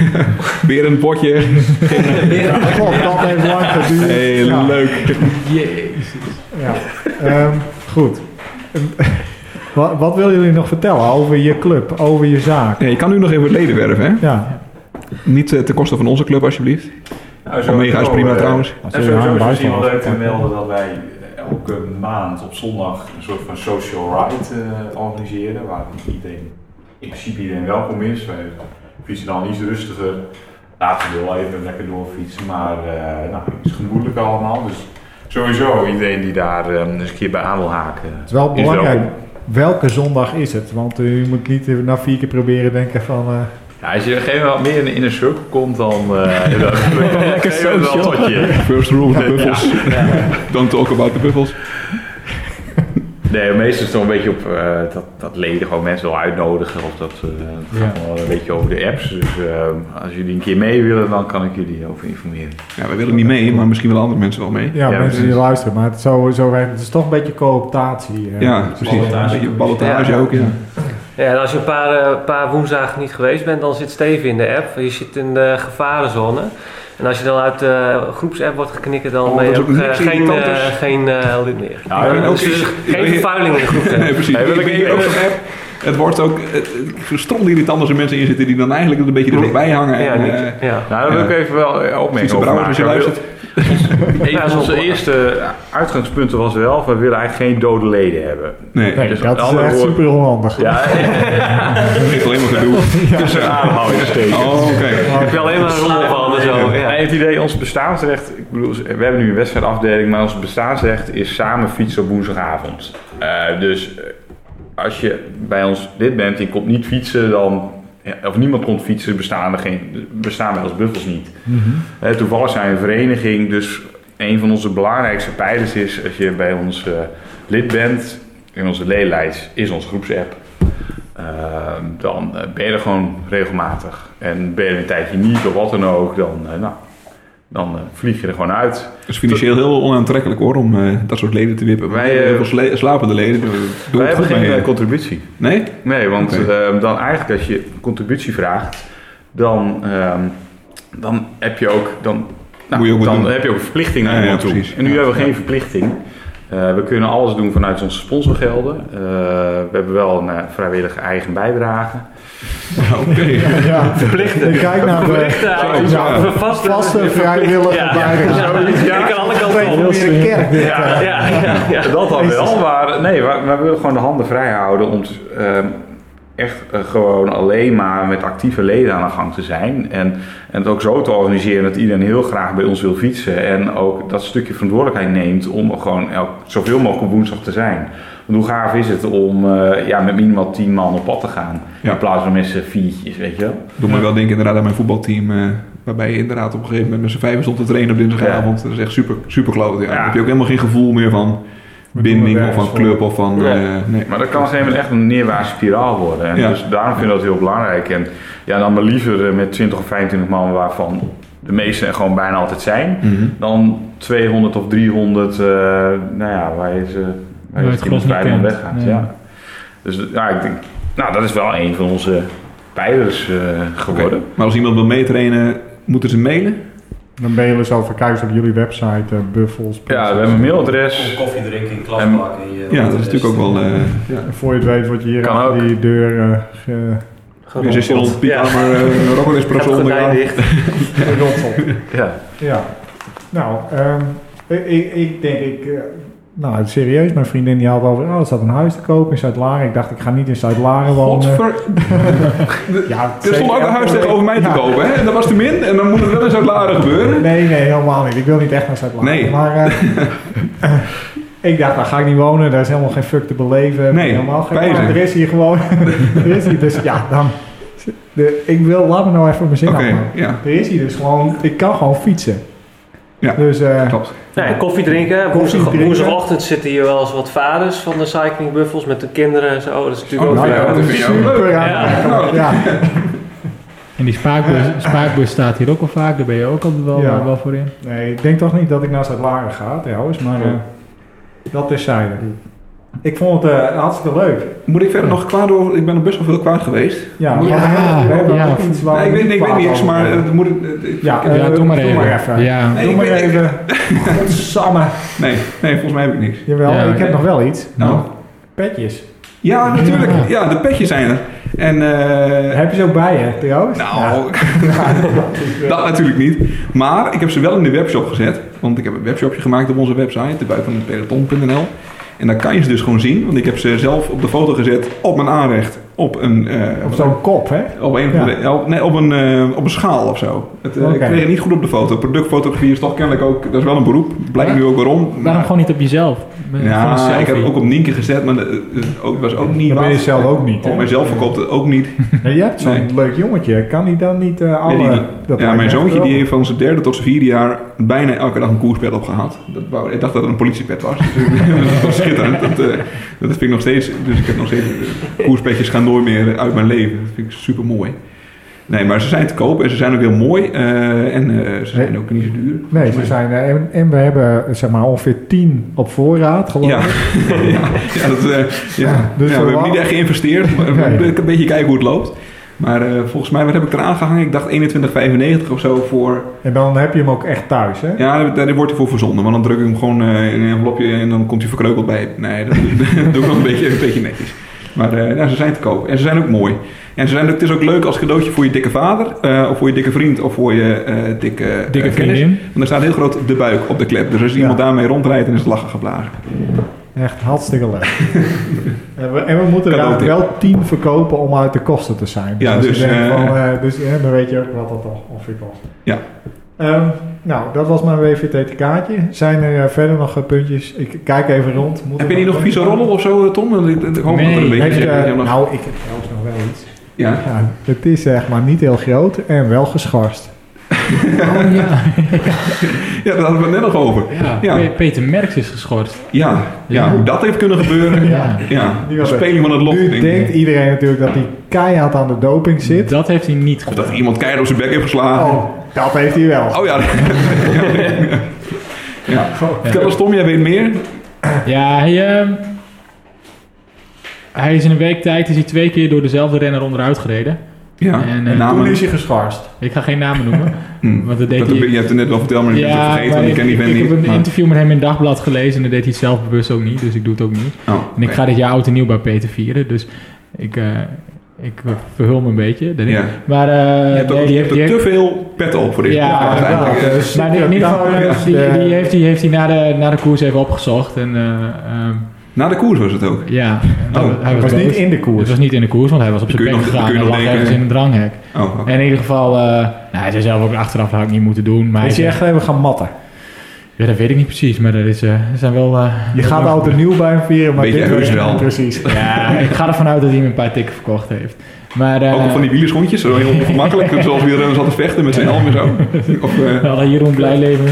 Weer een potje. God, dat heeft lang geduurd. Hey, Ja. leuk. Jezus. Ja, Ehm, goed. wat, wat willen jullie nog vertellen over je club, over je zaak? Ja, je kan nu nog even leden werven, hè? Ja, Niet eh, ten koste van onze club, alsjeblieft. Nou, Omega is prima eh, trouwens. als En sowieso is misschien wel leuk te melden dat wij elke maand op zondag een soort van social ride eh, organiseren. Waar iedereen, in principe iedereen welkom is. Wij fietsen dan iets rustiger. Laten we wel even lekker doorfietsen. Maar eh nou, het is gemoedelijk allemaal. Dus sowieso iedereen die daar eh, eens een keer bij aan wil haken. Het is wel belangrijk. Welke zondag is het? Want u moet niet na vier keer proberen denken van... Ja, als je op een gegeven moment meer in, een circle komt, dan uh, dan Lekker je het wel social. tot je. First rule of the buffels. Don't talk about the buffels. Nee, meestal is het toch een beetje op eh, dat, dat leden gewoon mensen wil uitnodigen. Of dat eh, het gaat wel een beetje over de apps. Dus eh, als jullie een keer mee willen, dan kan ik jullie over informeren. Ja, wij willen niet mee, maar misschien willen andere mensen wel mee. ja, Ja, mensen die luisteren. Maar het, zo, zo werkt, het is toch een beetje cooptatie. eh. Ja, precies. Een beetje ballotage ook, ja. Ja, en als je een paar, eh, paar woensdagen niet geweest bent, dan zit Steven in de app. Je zit in de gevarenzone. En als je dan uit de groepsapp wordt geknikken, dan Oh, ben dat je ook eh, geen, eh, is. geen eh, lid meer. Ja, dus ook is- geen ik- vervuiling in de groepsapp. Nee, precies. Wil ik ben even- ook zo'n app. Het wordt ook stront irritant als er mensen in zitten die dan eigenlijk een beetje er dichtbij hangen. Ja, en, niet, eh, ja. Nou, daar wil ik Ja. even wel Fietse over als je luistert. Een Ja, van onze eerste uitgangspunten was wel, we willen eigenlijk geen dode leden hebben. Nee, Nee, Dus dat is echt super onhandig. Ja, dat geeft alleen maar gedoe. tussen aanhalingstekens. Oh, oké. Ik heb je alleen maar een rommel van zo. Ja. Ja. het idee, ons bestaansrecht, ik bedoel, we hebben nu een wedstrijdafdeling, maar ons bestaansrecht is samen fietsen op woensdagavond. Eh, dus eh, als je bij ons lid bent en je komt niet fietsen, dan, of niemand komt fietsen, bestaan, er geen, bestaan wij als buffels niet. Mhm. Toevallig zijn we een vereniging, dus een van onze belangrijkste pijlers is, als je bij ons eh, lid bent, in onze ledenlijst is onze groepsapp. Eh, dan eh, ben je er gewoon regelmatig. En ben je er een tijdje niet of wat dan ook, dan, eh, nou, dan eh, vlieg je er gewoon uit. Het is financieel heel onaantrekkelijk hoor, om eh, dat soort leden te wippen. Wij, eh, heel veel sla- slapende leden. Wij hebben geen mee. contributie. Nee? Nee, want Oké. eh, dan eigenlijk als je contributie vraagt, dan, ehm, dan heb je ook, dan, nou, je ook dan heb je ook aan ja, iemand toe. En nu Ja. hebben we geen verplichting. We kunnen alles doen vanuit onze sponsorgelden. We hebben wel een vrijwillige eigen bijdrage. Oké. Ja, Verplichten. ik kijk naar de ja. ja. Vaste, vaste vrijwillige Ja. bijdrage. Ja, ik kan alle kanten op. een kerk dit. Ja, eh. ja, ja, ja. Dat dan wel, maar nee, we, we willen gewoon de handen vrij houden om te, ehm, echt eh, gewoon alleen maar met actieve leden aan de gang te zijn. En, en het ook zo te organiseren dat iedereen heel graag bij ons wil fietsen. En ook dat stukje verantwoordelijkheid neemt om gewoon elk, zoveel mogelijk op woensdag te zijn. Want hoe gaaf is het om eh, ja, met minimaal tien man op pad te gaan. Ja. In plaats van met z'n viertjes, weet je wel. Doe me wel denken inderdaad aan mijn voetbalteam. eh, waarbij je inderdaad op een gegeven moment met z'n vijven stond te trainen op dinsdagavond. Dat is echt super, super kloot. Ja. Heb je ook helemaal geen gevoel meer van binding of van club of van... Ja. eh, nee. Maar dat kan op een gegeven moment echt een neerwaartse spiraal worden. En Ja. dus daarom vind ik dat heel belangrijk. En ja, dan maar liever eh, met 20 of 25 man waarvan de meeste er gewoon bijna altijd zijn. Mhm. Dan 200 of 300, eh, nou ja, waar je ze waar je het gros kent. weggaat. Ja. Ja. Dus ja, ik denk, nou dat is wel een van onze pijlers eh, geworden. Maar als iemand wil meetrainen, moeten ze mailen? Dan ben je dus over kijken op jullie website, eh Buffels. Ja, we hebben een mailadres. koffie drinken in En- klasbak. Ja, dat is natuurlijk ook wel... eh ja. En voor je het weet word je hier ook. die deur eh ge- zit rond Piet Ja. Uh, Rocker Gaat Espresso ondergaan. dicht. Ja. Ja. Nou, ehm, ik, ik, denk, ik, nou serieus, mijn vriendin die had over, oh, er staat een huis te kopen in Zuid-Laren. Ik dacht, ik ga niet in Zuid-Laren wonen. Godver... Ja, Er stond ook een huis tegenover mij te kopen, hè? En dat was te min. En dan moet het wel eens uit Laren gebeuren. Nee, nee, helemaal niet. Ik wil niet echt naar Zuid-Laren. Nee. Maar eh, ik dacht, daar ga ik niet wonen. Daar is helemaal geen fuck te beleven. Nee, helemaal geen Er is hier gewoon... er is hier dus, ja, dan... De, ik wil, laat me nou even mijn zin afmaken. ja, Er is hier dus gewoon... Ik kan gewoon fietsen. Ja. Dus... eh, klopt. Nee, koffie drinken. Woensdagochtend zitten hier wel eens wat vaders van de cycling buffels met de kinderen en zo. Dat is natuurlijk Oh, ook nou weer... ja, super Ja. En die spaakbus, spaakbus staat hier ook al vaak, daar ben je ook altijd wel, Ja. wel voor in. Nee, ik denk toch niet dat ik naar Zuid-Laren ga trouwens, maar eh, dat terzijde. Ik vond het eh, hartstikke leuk. Moet ik verder nog kwaad over? Ik ben er best wel veel kwaad geweest. Ja, we hebben- ja. ook iets waar Nee, ik we weet, niet ik weet niks, maar het moet... ik- Ja, ik- ja, doe maar even. maar even. Ja. Nee, Doe ik maar weet- even. Godsamme. nee, nee, volgens mij heb ik niks. Jawel, Ja, ik heb nog wel iets. Nou. Petjes. Ja, natuurlijk. Ja. Ja, de petjes zijn er. En... eh, Heb je ze ook bij je, trouwens? Nou, dat natuurlijk niet. Maar ik heb ze wel in de webshop gezet. Want ik heb een webshopje gemaakt op onze website, buitenpeloton.nl. En daar kan je ze dus gewoon zien. Want ik heb ze zelf op de foto gezet op mijn aanrecht. Op een... eh, Op zo'n kop, hè? op een, Ja. op, nee, op, een, eh, op een schaal of zo. Het, eh, Ik kreeg het niet goed op de foto. Productfotografie is toch kennelijk ook... Dat is wel een beroep. Blijkt nu ook waarom. Waarom gewoon niet op jezelf? Ja, ik heb het ook op Nienke gezet, maar het ook, was ook niet Dat ben je wat. zelf ook niet, hè? Op mijzelf verkoopt het ook niet. Ja, je hebt zo'n Nee. leuk jongetje. Kan die dan niet eh alle... Ja, die- dat ja, mijn zoontje die heeft van zijn derde tot zijn vierde jaar bijna elke dag een koerspet opgehaald. Dat wou, ik dacht dat het een politiepet was. Dat was schitterend. Dat, eh, dat vind ik nog steeds. Dus ik heb nog steeds. Koerspetjes gaan nooit meer uit mijn leven. Dat vind ik super mooi. Nee, maar ze zijn te koop en ze zijn ook heel mooi. eh, en eh, ze zijn ook niet zo duur. Nee, ze zijn... eh, en, en we hebben zeg maar ongeveer tien op voorraad, geloof Ja, ik. ja, ja, dat, ja. dus we hebben niet echt geïnvesteerd. Maar we moeten een beetje kijken hoe het loopt. Maar volgens mij, wat heb ik eraan gehangen? Ik dacht 21,95 of zo voor En dan heb je hem ook echt thuis, hè? Ja, daar, wordt hij voor verzonden. Want dan druk ik hem gewoon in een envelopje en dan komt hij verkreukeld bij. Nee, dat, doe ik nog een beetje, een beetje netjes. Maar eh, ja, ze zijn te koop. En ze zijn ook mooi. En ze zijn ook, het is ook leuk als cadeautje voor je dikke vader. eh, of voor je dikke vriend. Of voor je eh, dikke, Dikke kennis. vriendin. Want er staat heel groot de buik op de klep. Dus als Ja. iemand daarmee rondrijdt, dan is het lachen geblazen. Echt hartstikke leuk. en, we, en we moeten er wel tien verkopen om uit de kosten te zijn. Ja, als je dus, denkt eh, van, eh, dus dan weet je ook wat dat ongeveer kost. Ja. Ehm, nou, dat was mijn WVT-kaartje. Zijn er eh, verder nog eh, puntjes? Ik kijk even rond. Moet Heb je niet nog vieze rollel of zo, eh, Tom? Want Ik, ik hoop Nee, dat er een beetje... Heeft, hebt nog- nou, ik heb trouwens nog wel iets. ja. Ja, het is zeg maar niet heel groot en wel geschorst. Oh, ja. ja, daar hadden we het net nog over. ja. Ja. Pe- Peter Merks is geschorst. Ja, ja, hoe dat heeft kunnen gebeuren. Ja. De speling van het lot. Nu denk ik. denkt iedereen natuurlijk dat hij keihard aan de doping zit. Dat heeft hij niet Of gedaan. dat iemand keihard op zijn bek heeft geslagen. Oh, dat heeft hij wel. Oh ja. ja. Vertel eens Tom, jij weet meer. Ja, hij, ehm, hij is in een week tijd is hij twee keer door dezelfde renner onderuit gereden. Ja, En, Toen namen. is hij geschorst. Ik ga geen namen noemen, Hm. want dat deed Dat, hij... je hebt het net wel verteld, maar ik ben het vergeten, want ik ken die ik, vent ik niet. heb een interview met hem in het dagblad gelezen en dat deed hij zelf bewust ook niet, dus ik doe het ook niet. Oh, En ik ga dit jaar oud en nieuw bij Peter vieren, dus ik, eh, ik verhul me een beetje. Dat Ja. Maar eh, Je hebt ook nee, je heeft- te veel pet op voor dit. Ja, ja, eigenlijk. ja, dus- maar in ieder geval, Ja, die, ja. die heeft hij heeft hij na, de, na de koers even opgezocht. En eh, ehm, Na de koers was het ook. Ja, Oh, hij Het was niet in de Het koers. was niet in de koers, want hij was op zijn bek gegaan en lag ergens in een dranghek. Oh. En in ieder geval, eh, nou, hij zei zelf ook achteraf had ik niet moeten doen. Maar hij Is je zei- echt even gaan matten? Ja, dat weet ik niet precies, maar dat is, eh, er zijn wel... eh, Je gaat en nieuw bij hem vieren, maar Beetje dit heus wel. niet Precies. Ja, ik ga ervan uit dat hij me een paar tikken verkocht heeft. Maar, eh, Ook van die wielerschoentjes, zo heel ongemakkelijk. zoals weer zat te vechten met zijn helm en zo. Of, eh, Alle Jeroen blij leven.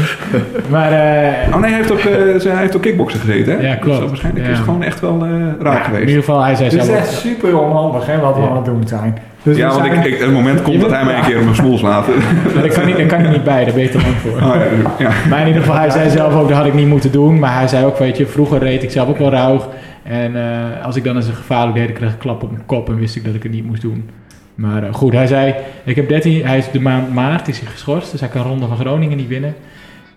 Maar eh, oh nee, hij heeft ook, eh, hij heeft ook kickboksen gezeten, hè? Ja, klopt. Dus waarschijnlijk Ja. is het gewoon echt wel eh, raak Ja, in geweest. ieder geval, hij zei Dit is zelf... echt super onhandig hè, wat we Ja. aan het doen zijn. Dus ja, want ik, ik, het moment komt dat hij mij een keer op mijn smoel slaat. Daar kan, niet, daar kan ik niet bij, daar ben je te lang voor. Oh, ja, ja. Maar in ieder geval, hij zei zelf ook, dat had ik niet moeten doen. Maar hij zei ook, weet je, vroeger reed ik zelf ook wel rauw. En eh, als ik dan eens een gevaarlijk deed, kreeg ik een klap op mijn kop en wist ik dat ik het niet moest doen. Maar eh, goed, hij zei, ik heb 13, hij is de maand maart is hij geschorst, dus hij kan Ronde van Groningen niet winnen.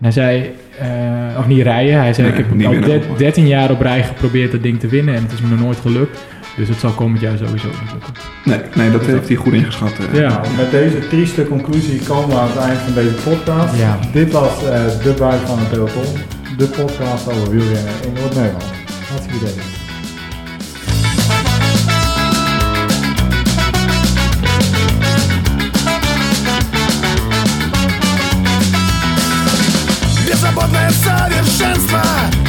En hij zei, eh, of niet rijden, hij zei, Nee, ik heb al winnen. de- 13 jaar op rij geprobeerd dat ding te winnen en het is me nog nooit gelukt. Dus het zal komend jaar sowieso niet lukken. Nee, nee, dat heeft hij goed ingeschat. eh. Ja. Nou, met deze trieste conclusie komen we aan het eind van deze podcast. Ja. Dit was eh, de buik van het peloton. De podcast over wielrennen in Noord-Nederland. Hartstikke idee. Совершенство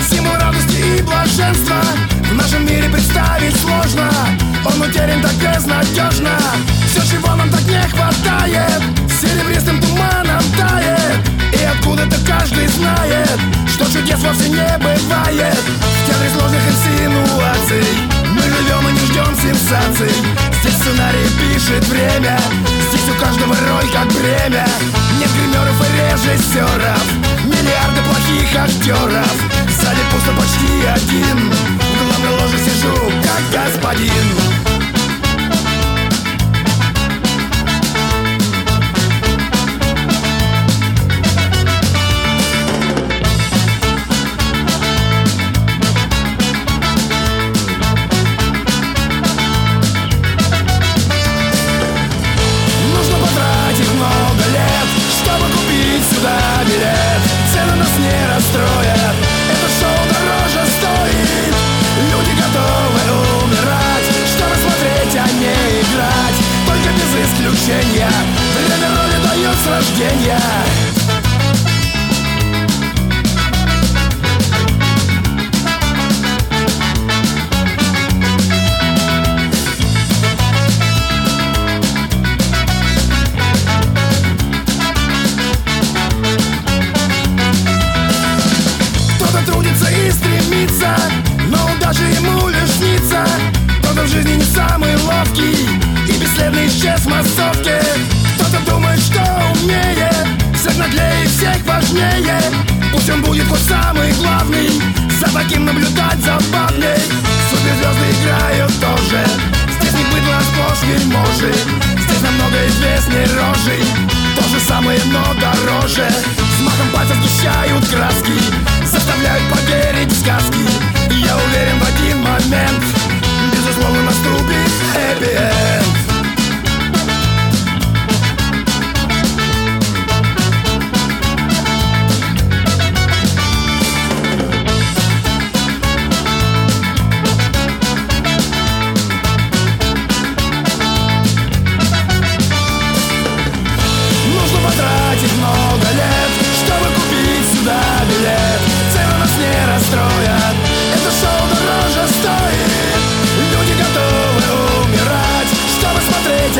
Символ радости и блаженства. В нашем мире представить сложно Он утерян так безнадежно Все, чего нам так не хватает Серебристым туманом тает. И откуда-то каждый знает Что чудес вовсе не бывает. В театре сложных инсинуаций Мы живем ждем сенсаций Здесь сценарий пишет время. Здесь у каждого роль как бремя. Нет гримеров и режиссеров Миллиарды плохих актеров Сзади пусто почти один. В главной ложе сижу, как господин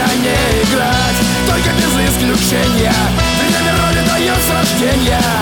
нельзя не играть Только без исключения. Время роли дает с рождения